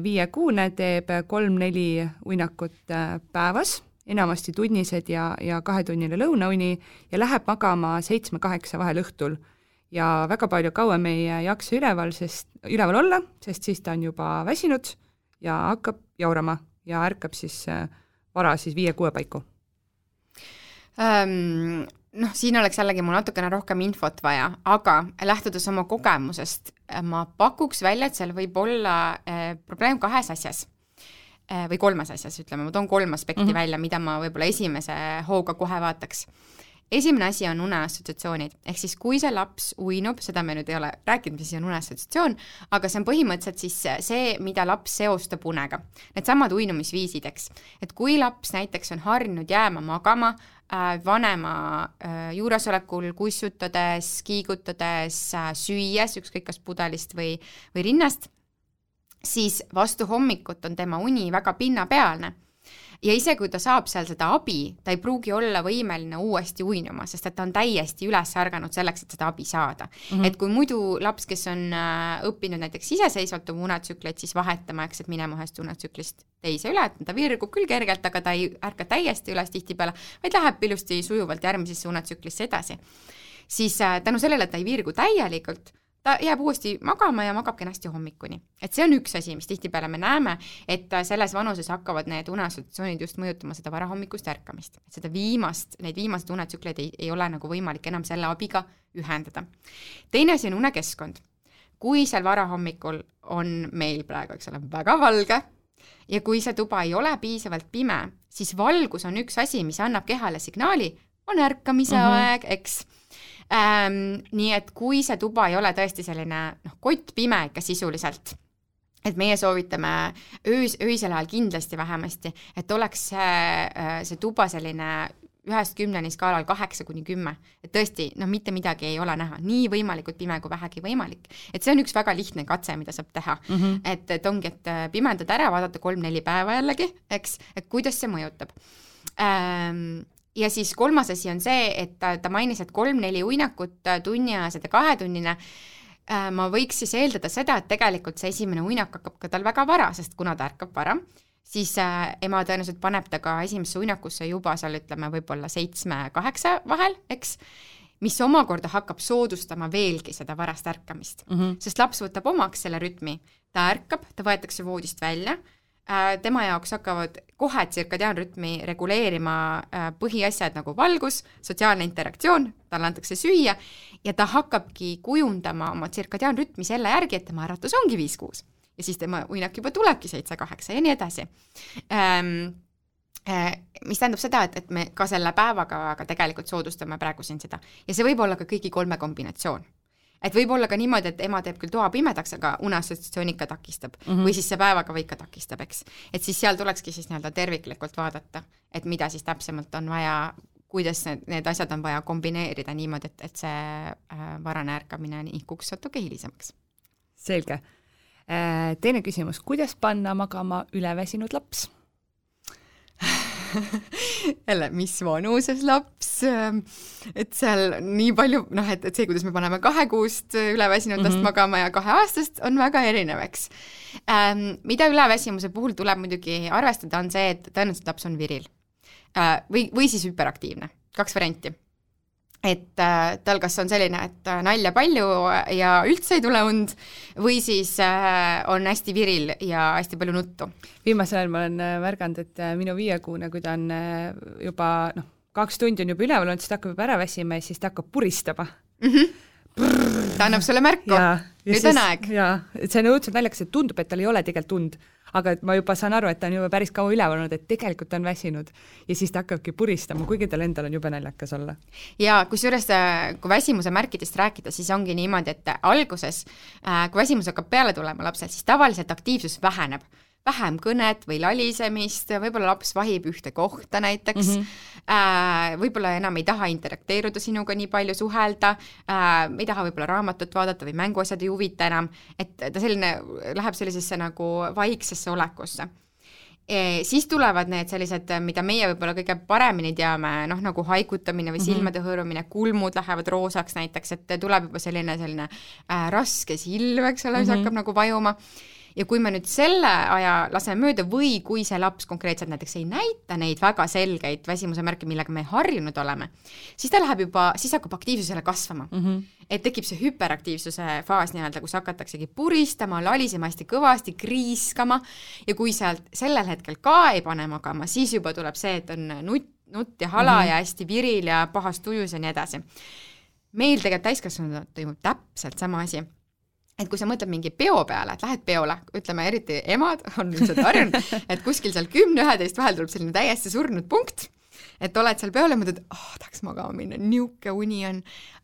viiekuune teeb kolm-neli uinakut päevas enamasti tunnised ja, ja kahetunnine lõunauni ja läheb magama seitsme-kaheksa vahel õhtul ja väga palju kauem ei jaksa üleval, sest, üleval olla, sest siis ta on juba väsinud ja hakkab jaurama ja ärkab siis äh, vara siis viie-kuue paiku um,? Noh, siin oleks jällegi mul natukene rohkem infot vaja, aga lähtudes oma kogemusest, ma pakuks välja, et seal võib olla eh, probleem kahes asjas eh, või kolmes asjas, ütleme, ma toon kolm aspekti mm -hmm. välja, mida ma võib-olla esimese hooga kohe vaataks esimene asi on uneassotsiatsioonid, ehk siis kui see laps uinub, seda me nüüd ei ole rääkinud, mis on uneassotsiatsioon, aga see on põhimõtteliselt siis see, mida laps seostab unega. Needsamad uinumisviisid, eks. et kui laps näiteks on harjunud jääma magama äh, vanema äh, juuresolekul, kussutades, kiigutades äh,, süües, ükskõik kas pudelist või, või rinnast, siis vastu hommikut on tema uni väga pinnapealne ja isegi kui ta saab seal seda abi, ta ei pruugi olla võimeline uuesti uinuma, sest et ta on täiesti üles ärganud selleks, et seda abi saada mm. -hmm. et kui muidu laps, kes on äh, õppinud näiteks iseseisvalt oma unetsükleid siis vahetama, eks, et minema ühest unetsüklist teise üle, et ta virgub küll kergelt, aga ta ei ärka täiesti üles tihtipeale, vaid läheb ilusti sujuvalt järgmisesse unetsüklisse edasi, siis äh, tänu sellele, et ta ei virgu täielikult ta jääb uuesti magama ja magab kenasti hommikuni. et see on üks asi, mis tihtipeale me näeme, et selles vanuses hakkavad need uneassotsiatsioonid just mõjutama seda varahommikust ärkamist. seda viimast, neid viimaseid unetsükleid ei, ei ole nagu võimalik enam selle abiga ühendada. teine asi on unekeskkond. kui seal varahommikul on meil praegu, eks ole, väga valge ja kui see tuba ei ole piisavalt pime, siis valgus on üks asi, mis annab kehale signaali, on ärkamise mm -hmm. aeg, eks ähm,. nii et kui see tuba ei ole tõesti selline noh, kottpime ikka sisuliselt, et meie soovitame öös, öisel ajal kindlasti vähemasti, et oleks see, äh, see tuba selline ühest kümneni skaalal kaheksa kuni kümme, et tõesti, noh, mitte midagi ei ole näha, nii võimalikult pime kui vähegi võimalik. et see on üks väga lihtne katse, mida saab teha mm, -hmm. et, et ongi, et äh, pimendada ära, vaadata kolm-neli päeva jällegi, eks, et kuidas see mõjutab ähm, ja siis kolmas asi on see, et ta, ta mainis, et kolm-neli uinakut äh, tunniajased ja kahetunnine. Äh, ma võiks siis eeldada seda, et tegelikult see esimene uinak hakkab ka tal väga vara, sest kuna ta ärkab vara, siis äh, ema tõenäoliselt paneb ta ka esimesse uinakusse juba seal ütleme võib-olla seitsme-kaheksa vahel, eks, mis omakorda hakkab soodustama veelgi seda varast ärkamist. Mm, -hmm. sest laps võtab omaks selle rütmi, ta ärkab, ta võetakse voodist välja tema jaoks hakkavad kohe tsirkadiaanrütmi reguleerima äh, põhiasjad nagu valgus, sotsiaalne interaktsioon, talle antakse süüa ja ta hakkabki kujundama oma tsirkadiaanrütmi selle järgi, et tema äratus ongi viis-kuus ja siis tema uinak juba tulebki seitse-kaheksa ja nii edasi. Ähm, äh, mis tähendab seda, et, et me ka selle päevaga ka tegelikult soodustame praegu siin seda. Ja see võib olla ka kõigi kolme kombinatsioon et võib olla ka niimoodi, et ema teeb küll toa pimedaks, aga uneassotsiatsioon ikka takistab mm -hmm. või siis see päevaga või ikka takistab, eks. et siis seal tulekski siis nii-öelda terviklikult vaadata, et mida siis täpsemalt on vaja, kuidas need, need asjad on vaja kombineerida niimoodi, et, et see äh, varane ärkamine nihkuks natuke hilisemaks. selge. Äh, teine küsimus, kuidas panna magama üleväsinud laps? jälle, mis vanuses laps, ähm, et seal nii palju, noh, et, et see, kuidas me paneme kahekuust üleväsinud last mm -hmm. magama ja kaheaastast, on väga erinev, eks ähm,. mida üleväsimuse puhul tuleb muidugi arvestada, on see, et tõenäoliselt laps on viril või, või siis hüperaktiivne, kaks varianti et äh, tal kas on selline, et äh, nalja palju ja üldse ei tule und või siis äh, on hästi viril ja hästi palju nuttu. viimasel ajal ma olen märganud, et minu viiekuune, kui ta on juba noh, kaks tundi on juba üleval olnud, siis ta hakkab juba ära väsima ja siis ta hakkab puristama mm. -hmm. ta annab sulle märku, nüüd on aeg. jaa, et see on õudselt naljakas, et tundub, et tal ei ole tegelikult und aga et ma juba saan aru, et ta on juba päris kaua üleval olnud, et tegelikult ta on väsinud ja siis ta hakkabki puristama, kuigi tal endal on jube naljakas olla. ja kusjuures, äh, kui väsimuse märkidest rääkida, siis ongi niimoodi, et alguses, äh, kui väsimus hakkab peale tulema lapsel, siis tavaliselt aktiivsus väheneb vähem kõnet või lalisemist, võib-olla laps vahib ühte kohta näiteks mm, -hmm. Võib-olla enam ei taha interakteeruda sinuga nii palju, suhelda, ei taha võib-olla raamatut vaadata või mänguasjad ei huvita enam, et ta selline, läheb sellisesse nagu vaiksesse olekusse E, siis tulevad need sellised, mida meie võib-olla kõige paremini teame, noh nagu haigutamine või mhm. silmade hõõrumine, kulmud lähevad roosaks näiteks, et tuleb juba selline, selline äh, raske silm, eks ole, mis mm -hmm. hakkab nagu vajuma ja kui me nüüd selle aja laseme mööda või kui see laps konkreetselt näiteks ei näita neid väga selgeid väsimuse märke, millega me harjunud oleme, siis ta läheb juba, siis hakkab aktiivsus jälle kasvama mm. -hmm. et tekib see hüperaktiivsuse faas nii-öelda, kus hakataksegi puristama, lalisema hästi kõvasti, kriiskama ja kui sealt sellel hetkel ka ei pane magama, siis juba tuleb see, et on nutt, nutt ja hala mm -hmm. ja hästi viril ja pahas tujus ja nii edasi. meil tegelikult täiskasvanutel toimub täpselt sama asi et kui sa mõtled mingi peo peale, et lähed peole, ütleme eriti emad on ilmselt harjunud, et kuskil seal kümne-üheteist vahel tuleb selline täiesti surnud punkt, et oled seal peol ja mõtled, oh, tahaks magama minna, niisugune uni on,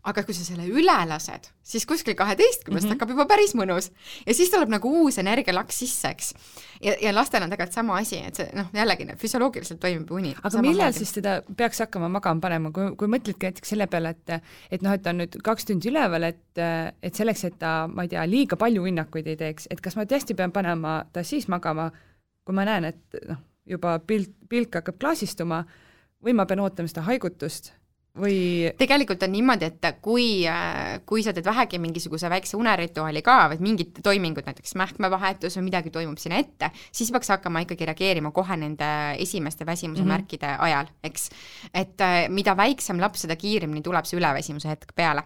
aga kui sa selle üle lased, siis kuskil kaheteistkümnest mm -hmm. hakkab juba päris mõnus ja siis tuleb nagu uus energialaks sisse, eks. ja, ja lastel on tegelikult sama asi, et see noh, jällegi füsioloogiliselt toimib uni. aga millal siis teda peaks hakkama magama panema, kui, kui mõtledki näiteks selle peale, et et noh, et ta on nüüd kaks tundi üleval, et et selleks, et ta, ma ei tea, liiga palju hinnakuid ei teeks, et kas ma tõesti pean panema ta siis magama, kui ma näen, et noh, juba pilk, pilk hakkab klaasistuma, või ma pean ootama seda haigutust või tegelikult on niimoodi, et kui, kui sa teed vähegi mingisuguse väikse unerituaali ka või mingid toimingud, näiteks mähkmevahetus või midagi toimub sinna ette, siis peaks hakkama ikkagi reageerima kohe nende esimeste väsimuse mm -hmm. märkide ajal, eks. et äh, mida väiksem laps, seda kiiremini tuleb see üleväsimuse hetk peale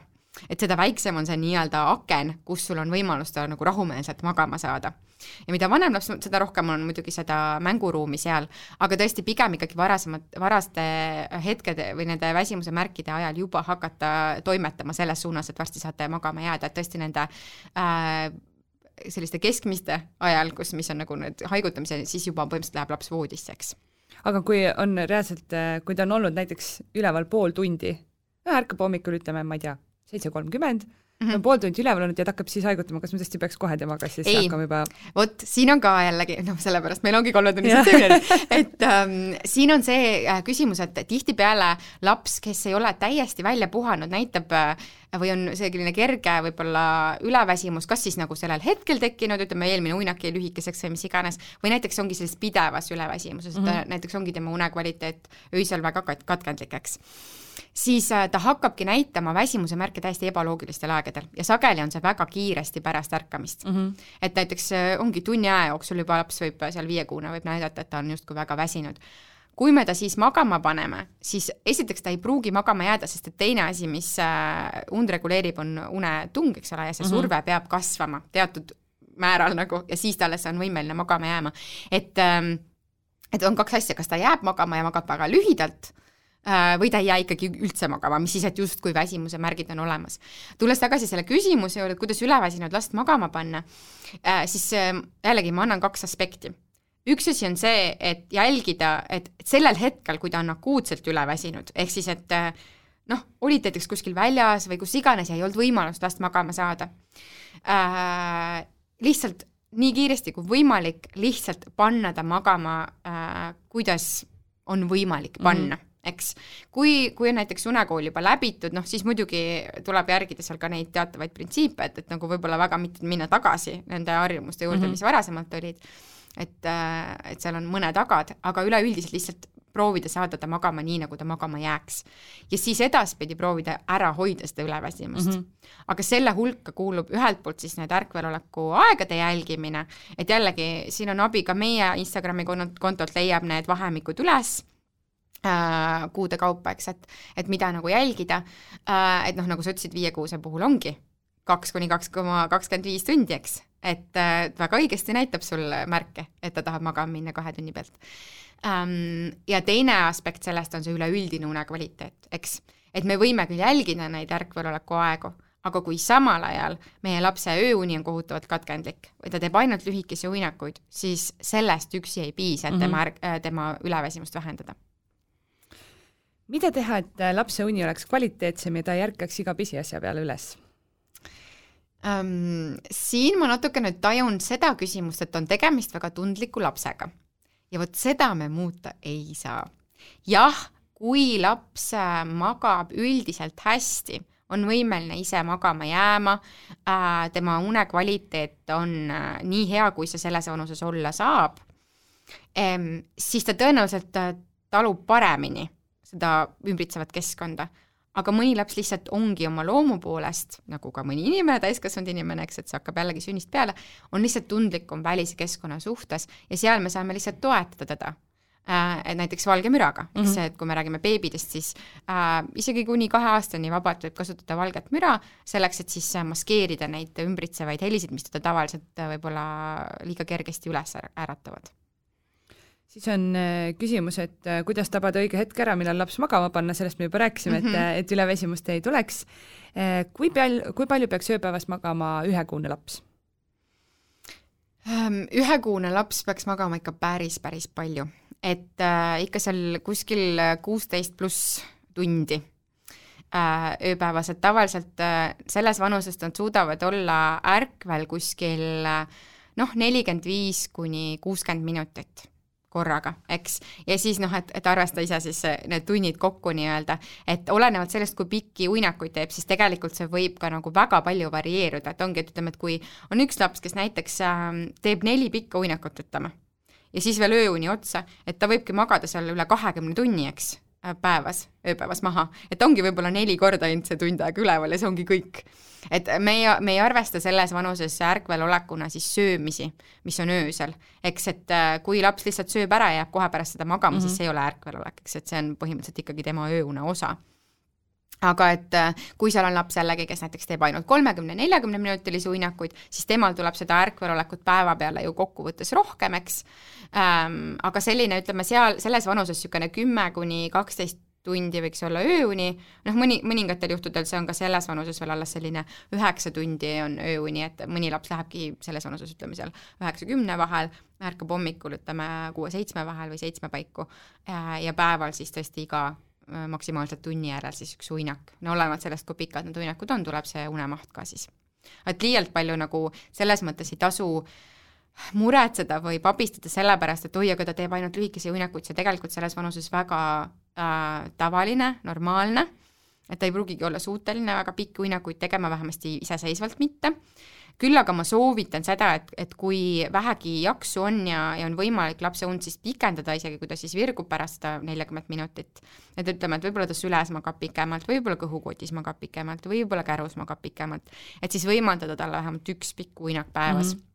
et seda väiksem on see nii-öelda aken, kus sul on võimalus ta nagu rahumeelselt magama saada. Ja mida vanem laps, seda rohkem on muidugi seda mänguruumi seal, aga tõesti pigem ikkagi varasemad, varaste hetkede või nende väsimuse märkide ajal juba hakata toimetama selles suunas, et varsti saate magama jääda, et tõesti nende äh, selliste keskmiste ajal, kus, mis on nagu need haigutamised, siis juba põhimõtteliselt läheb laps voodisse, eks. aga kui on reaalselt, kui ta on olnud näiteks üleval pool tundi, ärkab hommikul, ütleme, ma ei tea, seitse kolmkümmend mm -hmm. pool tundi üleval olnud ja ta hakkab siis haigutama, kas ma tõesti peaks kohe temaga siis ei. hakkama juba? vot siin on ka jällegi, noh, sellepärast meil ongi kolmetunnised seminarid, et ähm, siin on see äh, küsimus, et tihtipeale laps, kes ei ole täiesti välja puhanud, näitab äh, või on selline kerge võib-olla üleväsimus, kas siis nagu sellel hetkel tekkinud, ütleme, eelmine uinak jäi lühikeseks või mis iganes, või näiteks ongi selles pidevas üleväsimuses mm, -hmm. et näiteks ongi tema unekvaliteet öösel väga kat-, katkendlik, eks siis äh, ta hakkabki näitama väsimuse märke täiesti ebaloogilistel aegadel ja sageli on see väga kiiresti pärast ärkamist mm. -hmm. et näiteks äh, ongi tunni aja jooksul juba laps võib seal viiekuune võib näidata, et ta on justkui väga väsinud kui me ta siis magama paneme, siis esiteks ta ei pruugi magama jääda, sest et teine asi, mis äh, und reguleerib, on unetung, eks ole, ja see mm -hmm. surve peab kasvama teatud määral nagu ja siis ta alles on võimeline magama jääma. et, ähm, et on kaks asja, kas ta jääb magama ja magab väga lühidalt Äh, või ta ei jää ikkagi üldse magama, mis siis, et justkui väsimuse märgid on olemas. tulles tagasi selle küsimuse juurde, kuidas üleväsinud last magama panna, äh, siis äh, jällegi ma annan kaks aspekti. Üks asi on see, et jälgida, et sellel hetkel, kui ta on akuutselt üleväsinud, ehk siis et noh, olid näiteks kuskil väljas või kus iganes ja ei olnud võimalust last magama saada äh,, lihtsalt nii kiiresti kui võimalik lihtsalt panna ta magama äh,, kuidas on võimalik panna mm. -hmm eks. kui, kui on näiteks unekool juba läbitud, noh siis muidugi tuleb järgida seal ka neid teatavaid printsiipe, et, et nagu võib-olla väga mitte minna tagasi nende harjumuste juurde mm, -hmm. mis varasemalt olid, et, äh, et seal on mõned agad, aga üleüldiselt lihtsalt proovida saada ta magama nii, nagu ta magama jääks. ja siis edaspidi proovida ära hoida seda üleväsimust mm. -hmm. aga selle hulka kuulub ühelt poolt siis need ärkveloleku aegade jälgimine, et jällegi siin on abi ka meie Instagrami kontolt leiab need vahemikud üles äh, kuude kaupa, eks, et, et mida nagu jälgida äh,, et noh, nagu sa ütlesid, viiekuuse puhul ongi kaks kuni kaks koma kakskümmend viis tundi, eks, et äh, väga õigesti näitab sulle märke, et ta tahab magama minna kahe tunni pealt ähm,. ja teine aspekt sellest on see üleüldine une kvaliteet, eks, et me võime küll jälgida neid ärkveloleku aegu, aga kui samal ajal meie lapse ööuni on kohutavalt katkendlik või ta teeb ainult lühikesi uinakuid, siis sellest üksi ei piisa, et mm -hmm. tema, mhm. tema üleväsimust vähendada mida teha, et lapse uni oleks kvaliteetsem ja ta ei ärkaks iga pisiasja peale üles? Siin ma natuke nüüd tajun seda küsimust, et on tegemist väga tundliku lapsega ja vot seda me muuta ei saa. jah, kui laps äh, magab üldiselt hästi, on võimeline ise magama jääma äh,, tema une kvaliteet on äh, nii hea, kui see selles vanuses olla saab ehm,, siis ta tõenäoliselt talub paremini seda ümbritsevat keskkonda aga mõni laps lihtsalt ongi oma loomu poolest, nagu ka mõni inimene, täiskasvanud inimene, eks, et see hakkab jällegi sünnist peale, on lihtsalt tundlikum välise keskkonna suhtes ja seal me saame lihtsalt toetada teda äh,. näiteks valge müraga mm, -hmm. eks, et kui me räägime beebidest, siis äh, isegi kuni kahe aastani vabalt võib kasutada valget müra selleks, et siis maskeerida neid ümbritsevaid helisid, mis teda tavaliselt võib-olla liiga kergesti üles äratavad siis on äh, küsimus, et äh, kuidas tabada õige hetk ära, millal laps magama panna, sellest me juba rääkisime mm, -hmm. et, mhm. äh, et üleväsimust ei tuleks. kui pal-, kui palju peaks ööpäevas magama ühekuune laps? Ähm, ühekuune laps peaks magama ikka päris, päris palju, et äh, ikka seal kuskil kuusteist pluss tundi äh, ööpäevas, et tavaliselt äh, selles vanuses nad suudavad olla ärkvel kuskil noh, nelikümmend viis kuni kuuskümmend minutit korraga, eks. ja siis noh, et, et arvesta ise siis need tunnid kokku nii-öelda, et olenevalt sellest, kui pikki uinakuid teeb, siis tegelikult see võib ka nagu väga palju varieeruda, et ongi, et ütleme, et kui on üks laps, kes näiteks äh, teeb neli pikka uinakut, ütleme, ja siis veel ööuni otsa, et ta võibki magada seal üle kahekümne tunni, eks päevas, ööpäevas maha, et ongi võib-olla neli korda ainult see tund aega üleval ja see ongi kõik. et me ei, me ei arvesta selles vanuses ärkvel olekuna siis söömisi, mis on öösel. eks et äh, kui laps lihtsalt sööb ära ja jääb kohe pärast seda magama mm, -hmm. siis see ei ole ärkvel olek, eks, et see on põhimõtteliselt ikkagi tema ööune osa aga et äh, kui seal on laps jällegi, kes näiteks teeb ainult kolmekümne, neljakümne minutilisi uinakuid, siis temal tuleb seda ärkvelolekut päeva peale ju kokkuvõttes rohkem, eks ähm,. aga selline, ütleme seal selles vanuses niisugune kümme kuni kaksteist tundi võiks olla ööuni, noh, mõni, mõningatel juhtudel see on ka selles vanuses veel alles selline üheksa tundi on ööuni, et mõni laps lähebki selles vanuses, ütleme seal üheksa-kümne vahel, ärkab hommikul, ütleme kuue-seitsme vahel või seitsme paiku ja päeval siis tõesti iga Äh, maksimaalselt tunni järel siis üks uinak. no olenevalt sellest, kui pikad need uinakud on, tuleb see unemaht ka siis. et liialt palju nagu selles mõttes ei tasu muretseda või pabistada sellepärast, et oi, aga ta teeb ainult lühikesi uinakuid, see tegelikult selles vanuses väga äh, tavaline, normaalne, et ta ei pruugigi olla suuteline väga pikki uinakuid tegema, vähemasti iseseisvalt mitte küll aga ma soovitan seda, et, et kui vähegi jaksu on ja, ja on võimalik lapse und siis pikendada, isegi kui ta siis virgub pärast seda neljakümmet minutit, et ütleme, et võib-olla ta süles magab pikemalt, võib-olla kõhukotis magab pikemalt, võib-olla kärus magab pikemalt, et siis võimaldada talle vähemalt üks pikk uinak päevas mm. -hmm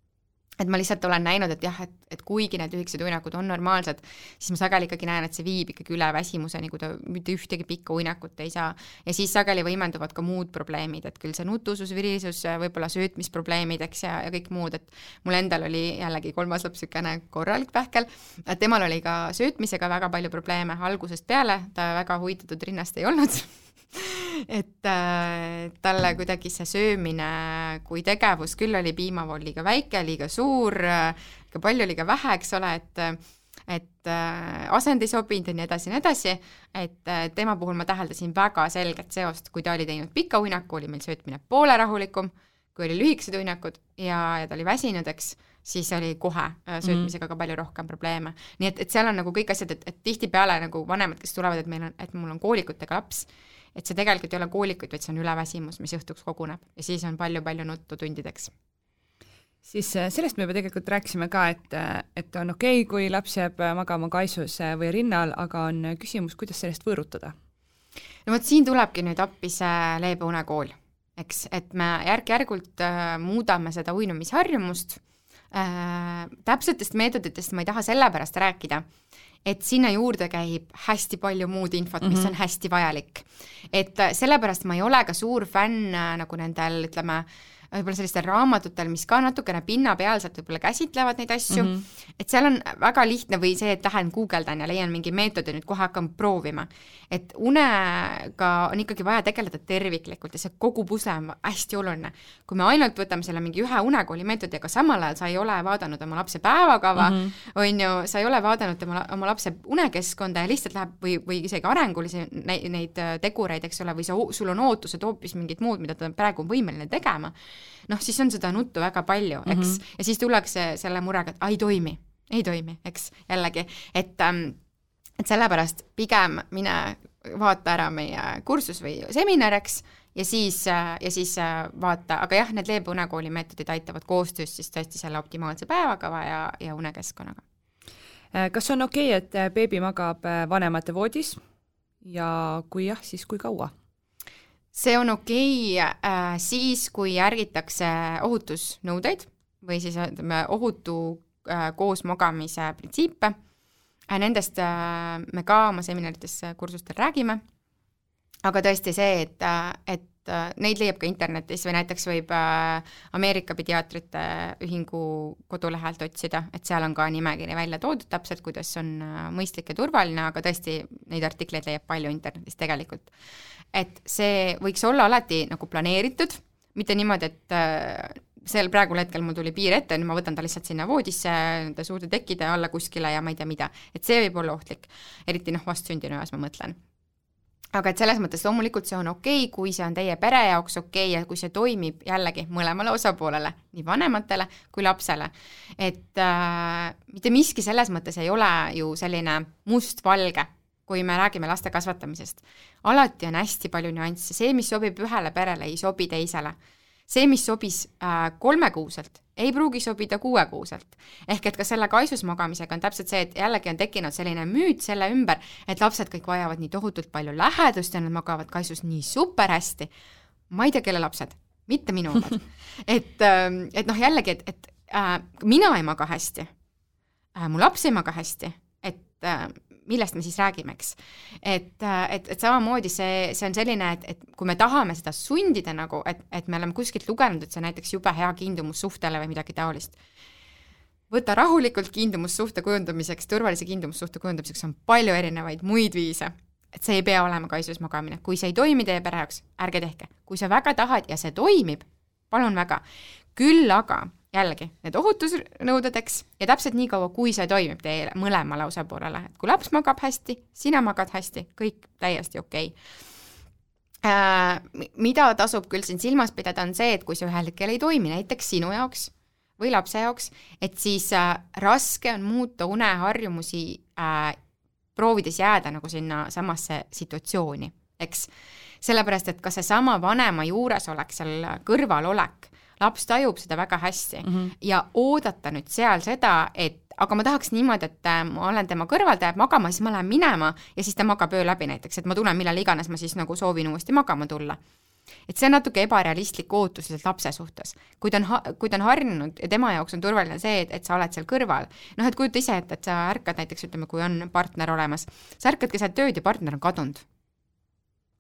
et ma lihtsalt olen näinud, et jah, et, et kuigi need lühikesed uinakud on normaalsed, siis ma sageli ikkagi näen, et see viib ikkagi üle väsimuseni, kui ta mitte ühtegi pikka uinakut ei saa. ja siis sageli võimenduvad ka muud probleemid, et küll see nutusus, virisus, võib-olla söötmisprobleemid, eks, ja, ja kõik muud, et mul endal oli jällegi kolmas laps niisugune korralik pähkel, temal oli ka söötmisega väga palju probleeme algusest peale, ta väga huvitatud rinnast ei olnud et äh, talle kuidagi see söömine kui tegevus küll oli piimavool liiga väike, liiga suur, liiga palju, liiga vähe, eks ole, et et äh, asend ei sobinud ja nii edasi ja nii edasi, et äh, tema puhul ma täheldasin väga selget seost, kui ta oli teinud pika uinaku, oli meil söötmine poole rahulikum, kui oli lühikesed uinakud ja, ja ta oli väsinud, eks, siis oli kohe äh, söötmisega mm. ka palju rohkem probleeme. nii et, et seal on nagu kõik asjad, et, et tihtipeale nagu vanemad, kes tulevad, et meil on, et mul on koolikutega laps, et see tegelikult ei ole koolikuid, vaid see on üleväsimus, mis õhtuks koguneb ja siis on palju-palju nuttu tundideks siis äh, sellest me juba tegelikult rääkisime ka, et, äh, et on okei okay,, kui laps jääb äh, magama kaisus või rinnal, aga on küsimus, kuidas sellest võõrutada? no vot, siin tulebki nüüd appi see leebe unekool, eks, et me järk-järgult muudame seda uinumisharjumust äh,. täpsetest meetoditest ma ei taha sellepärast rääkida, et sinna juurde käib hästi palju muud infot, mis mm -hmm. on hästi vajalik. et äh, sellepärast ma ei ole ka suur fänn äh, nagu nendel, ütleme äh,, võib-olla sellistel raamatutel, mis ka natukene pinnapealselt võib-olla käsitlevad neid asju mm, -hmm. et seal on väga lihtne või see, et lähen guugeldan ja leian mingi meetodi, nüüd kohe hakkan proovima. et unega on ikkagi vaja tegeleda terviklikult ja see kogu pusle on hästi oluline. kui me ainult võtame selle mingi ühe unekooli meetodi, aga samal ajal sa ei ole vaadanud oma lapse päevakava mm, -hmm. on ju, sa ei ole vaadanud tema, oma lapse unekeskkonda ja lihtsalt läheb või, või isegi arengulisi neid, tegureid, eks ole, või sa, sul on ootused hoopis mingid muud, mida ta praegu on võimeline tegema noh, siis on seda nuttu väga palju, eks mm, -hmm. ja siis tullakse selle murega, et ei toimi, ei toimi, eks, jällegi, et ähm, et sellepärast pigem mine vaata ära meie kursus või seminar, eks, ja siis, äh, ja siis äh, vaata, aga jah, need leebe unekooli meetodid aitavad koostöös siis tõesti selle optimaalse päevakava ja, ja unekeskkonnaga. Äh, kas on okei okay,, et beebi magab vanemate voodis ja kui jah, siis kui kaua? See on okei okay, äh, siis, kui järgitakse ohutusnõudeid või siis ütleme, ohutu äh, koosmagamise printsiipe äh,. Nendest äh, me ka oma seminarides, äh, kursustel räägime, aga tõesti see, et, äh, et äh, neid leiab ka internetis või näiteks võib Ameerika Pediaatrite Ühingu kodulehelt otsida, et seal on ka nimekiri välja toodud täpselt, kuidas on mõistlik ja turvaline, aga tõesti, neid artikleid leiab palju internetis tegelikult et see võiks olla alati nagu planeeritud, mitte niimoodi, et äh, sel praegul hetkel mul tuli piir ette, nüüd ma võtan ta lihtsalt sinna voodisse, nende suurde tekkide alla kuskile ja ma ei tea mida, et see võib olla ohtlik, eriti noh, vastsündinu eas ma mõtlen. Aga et selles mõttes loomulikult see on okei okay,, kui see on teie pere jaoks okei okay ja kui see toimib jällegi mõlemale osapoolele, nii vanematele kui lapsele. et äh, mitte miski selles mõttes ei ole ju selline mustvalge, kui me räägime laste kasvatamisest. alati on hästi palju nüansse, see, mis sobib ühele perele, ei sobi teisele. see, mis sobis äh, kolmekuuselt, ei pruugi sobida kuuekuuselt. ehk et ka selle kaisus magamisega on täpselt see, et jällegi on tekkinud selline müüt selle ümber, et lapsed kõik vajavad nii tohutult palju lähedust ja nad magavad kaisus nii super hästi. ma ei tea, kelle lapsed, mitte minu omad. et, ähm, et noh, jällegi, et, et äh, mina ei maga hästi äh,, mu laps ei maga hästi, et äh, millest me siis räägime, eks. et, et, et samamoodi see, see on selline, et, et kui me tahame seda sundida nagu, et, et me oleme kuskilt lugenud, et see on näiteks jube hea kiindumus suhtele või midagi taolist, võta rahulikult kiindumussuhte kujundamiseks, turvalise kiindumussuhte kujundamiseks on palju erinevaid muid viise et see ei pea olema kaisus magamine, kui see ei toimi teie pere jaoks, ärge tehke, kui sa väga tahad ja see toimib, palun väga. küll aga jällegi, need ohutusnõuded, eks, ja täpselt nii kaua, kui see toimib teile mõlemale osapoolele, et kui laps magab hästi, sina magad hästi, kõik täiesti okei okay. äh,. Mida tasub küll siin silmas pidada, on see, et kui see ühel hetkel ei toimi, näiteks sinu jaoks või lapse jaoks, et siis äh, raske on muuta uneharjumusi äh, proovides jääda nagu sinna samasse situatsiooni, eks. sellepärast, et ka seesama vanema juuresolek, seal kõrvalolek laps tajub seda väga hästi mm -hmm. ja oodata nüüd seal seda, et aga ma tahaks niimoodi, et äh, ma olen tema kõrval, ta jääb magama, siis ma lähen minema ja siis ta magab öö läbi näiteks, et ma tulen millal iganes ma siis nagu soovin uuesti magama tulla et see on natuke ebarealistlik ootus lihtsalt lapse suhtes. kui ta on, kui ta on harjunud ja tema jaoks on turvaline see, et, et sa oled seal kõrval, noh et kujuta ise ette, et sa ärkad näiteks, ütleme, kui on partner olemas, sa ärkad keset ööd ja partner on kadunud.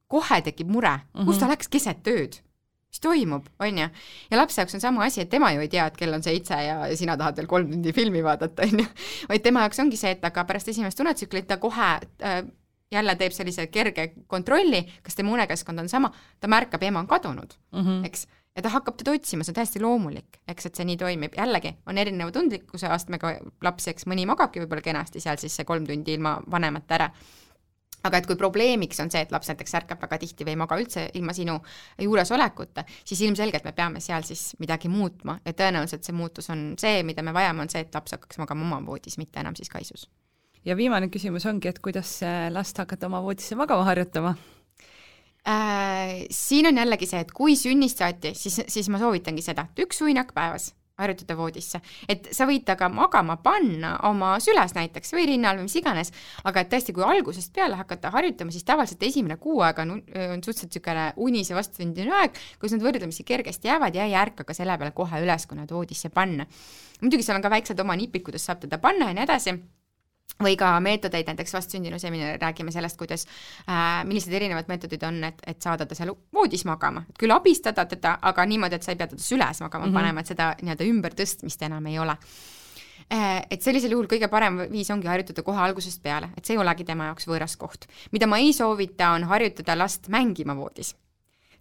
kohe tekib mure mm, -hmm. kus ta läks keset ööd mis toimub, on ju. ja lapse jaoks on sama asi, et tema ju ei tea, et kell on seitse ja sina tahad veel kolm tundi filmi vaadata, on ju. vaid tema jaoks ongi see, et aga pärast esimest unetsüklit ta kohe äh, jälle teeb sellise kerge kontrolli, kas tema unekeskkond on sama, ta märkab, ema on kadunud mm, -hmm. eks, ja ta hakkab teda otsima, see on täiesti loomulik, eks, et see nii toimib, jällegi on erineva tundlikkuse astmega lapsi, eks mõni magabki võib-olla kenasti seal siis see kolm tundi ilma vanemata ära aga et kui probleemiks on see, et laps näiteks ärkab väga tihti või ei maga üldse ilma sinu juuresolekuta, siis ilmselgelt me peame seal siis midagi muutma ja tõenäoliselt see muutus on see, mida me vajame, on see, et laps hakkaks magama oma voodis, mitte enam siis kaisus. ja viimane küsimus ongi, et kuidas last hakata oma voodisse magama harjutama? Äh, siin on jällegi see, et kui sünnist saati, siis, siis ma soovitangi seda, et üks uinak päevas harjutada voodisse. et sa võid temaga magama panna oma süles näiteks või rinnal või mis iganes, aga et tõesti, kui algusest peale hakata harjutama, siis tavaliselt esimene kuu aega on, on suhteliselt niisugune unise vastsündinu aeg, kus nad võrdlemisi kergesti jäävad ja ei ärka ka selle peale kohe üles, kui nad voodisse panna. muidugi seal on ka väiksed oma nipid, kuidas saab teda panna ja nii edasi või ka meetodeid, näiteks vastsündinu seminaril räägime sellest, kuidas äh,, millised erinevad meetodid on, et, et saada ta seal voodis magama, et küll abistada teda, aga niimoodi, et sa ei pea teda süles magama mm -hmm. panema, et seda nii-öelda ümbertõstmist enam ei ole äh, et sellisel juhul kõige parem viis ongi harjutada kohe algusest peale, et see ei olegi tema jaoks võõras koht. mida ma ei soovita, on harjutada last mängima voodis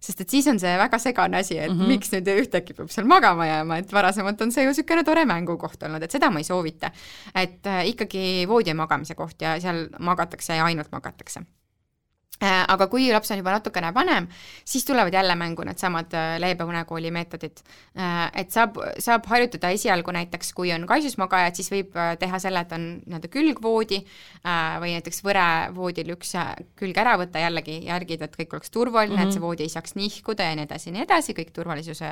sest et siis on see väga segane asi, et mm -hmm. miks nüüd ühtäkki peab seal magama jääma, et varasemalt on see ju niisugune tore mängukoht olnud, et seda ma ei soovita. et äh, ikkagi voodi on magamise koht ja seal magatakse ja ainult magatakse aga kui laps on juba natukene vanem, siis tulevad jälle mängu needsamad äh, leebe unekooli meetodid. Äh, et saab, saab harjutada esialgu näiteks, kui on kaisusmagajad, siis võib teha selle, et on nii-öelda külgvoodi või näiteks võrevoodil üks külg ära võtta, jällegi järgida, et kõik oleks turvaline mm, -hmm. et see mhm. voodi ei saaks nihkuda ja nii edasi ja nii edasi, kõik turvalisuse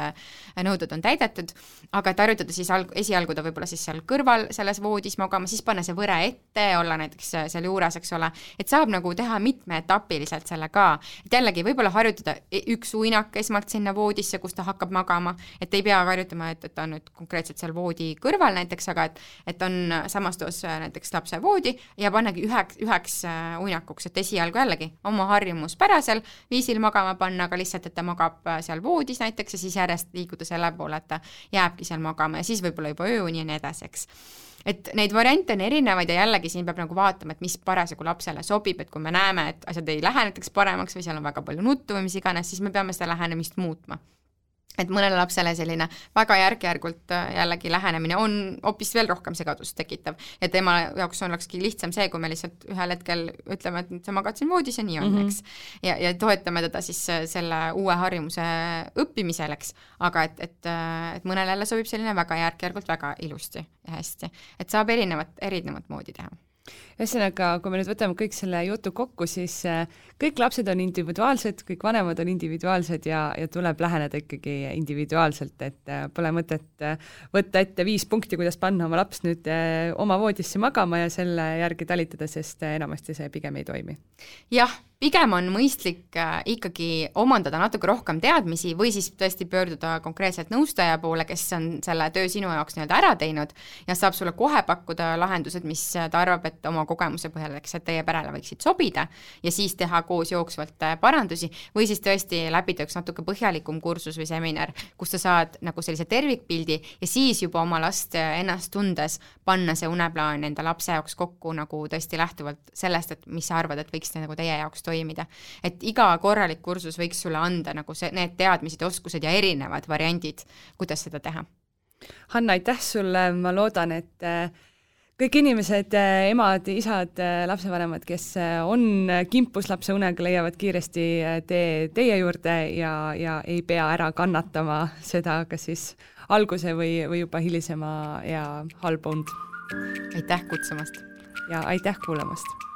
nõuded on täidetud, aga et harjutada siis alg-, esialgu ta võib-olla siis seal kõrval selles voodis magama, siis panna see võre ette, olla näiteks seal juures, eks ole, et saab nagu teha mitme etapi praktiliselt selle ka, et jällegi võib-olla harjutada e-, üks uinak esmalt sinna voodisse, kus ta hakkab magama, et ei pea harjutama, et, et ta on nüüd konkreetselt seal voodi kõrval näiteks, aga et et on samas toas äh, näiteks lapse voodi ja pannagi üheks, üheks äh, uinakuks, et esialgu jällegi oma harjumuspärasel viisil magama panna, aga lihtsalt, et ta magab äh, seal voodis näiteks ja siis järjest liikuda selle poole, et ta jääbki seal magama ja siis võib-olla juba ööuni ja nii edasi, eks et neid variante on erinevaid ja jällegi siin peab nagu vaatama, et mis parasjagu lapsele sobib, et kui me näeme, et asjad ei lähe näiteks paremaks või seal on väga palju nuttu või mis iganes, siis me peame seda lähenemist muutma et mõnele lapsele selline väga järk-järgult äh, jällegi lähenemine on hoopis veel rohkem segadust tekitav ja tema jaoks olekski lihtsam see, kui me lihtsalt ühel hetkel ütleme, et nüüd sa magad siin voodis ja nii on mm, -hmm. eks. ja, ja toetame teda siis äh, selle uue harjumuse õppimisel, eks, aga et, et, äh, et mõnele jälle sobib selline väga järk-järgult väga ilusti ja hästi, et saab erinevat, erinevat moodi teha ühesõnaga, kui me nüüd võtame kõik selle jutu kokku, siis äh, kõik lapsed on individuaalsed, kõik vanemad on individuaalsed ja, ja tuleb läheneda ikkagi individuaalselt, et äh, pole mõtet äh, võtta ette viis punkti, kuidas panna oma laps nüüd oma voodisse magama ja selle järgi talitada, sest enamasti see pigem ei toimi. jah pigem on mõistlik äh, ikkagi omandada natuke rohkem teadmisi või siis tõesti pöörduda konkreetselt nõustaja poole, kes on selle töö sinu jaoks nii-öelda ära teinud ja saab sulle kohe pakkuda lahendused, mis ta arvab, et oma kogemuse põhjal, eks, et teie perele võiksid sobida ja siis teha koos jooksvalt äh, parandusi või siis tõesti läbida üks natuke põhjalikum kursus või seminar, kus sa saad nagu sellise tervikpildi ja siis juba oma last äh, ennast tundes panna see uneplaan enda lapse jaoks kokku nagu tõesti lähtuvalt sellest, et mis sa arvad, et võiks nagu teie jaoks toimida. et iga korralik kursus võiks sulle anda nagu see, need teadmised ja oskused ja erinevad variandid, kuidas seda teha. Hanna, aitäh sulle, ma loodan, et äh, kõik inimesed, äh, emad, isad, äh, lapsevanemad, kes on kimpus lapse unega, leiavad kiiresti tee teie juurde ja, ja ei pea ära kannatama seda, kas siis alguse või, või juba hilisema ja halba und. aitäh kutsumast! ja aitäh kuulamast!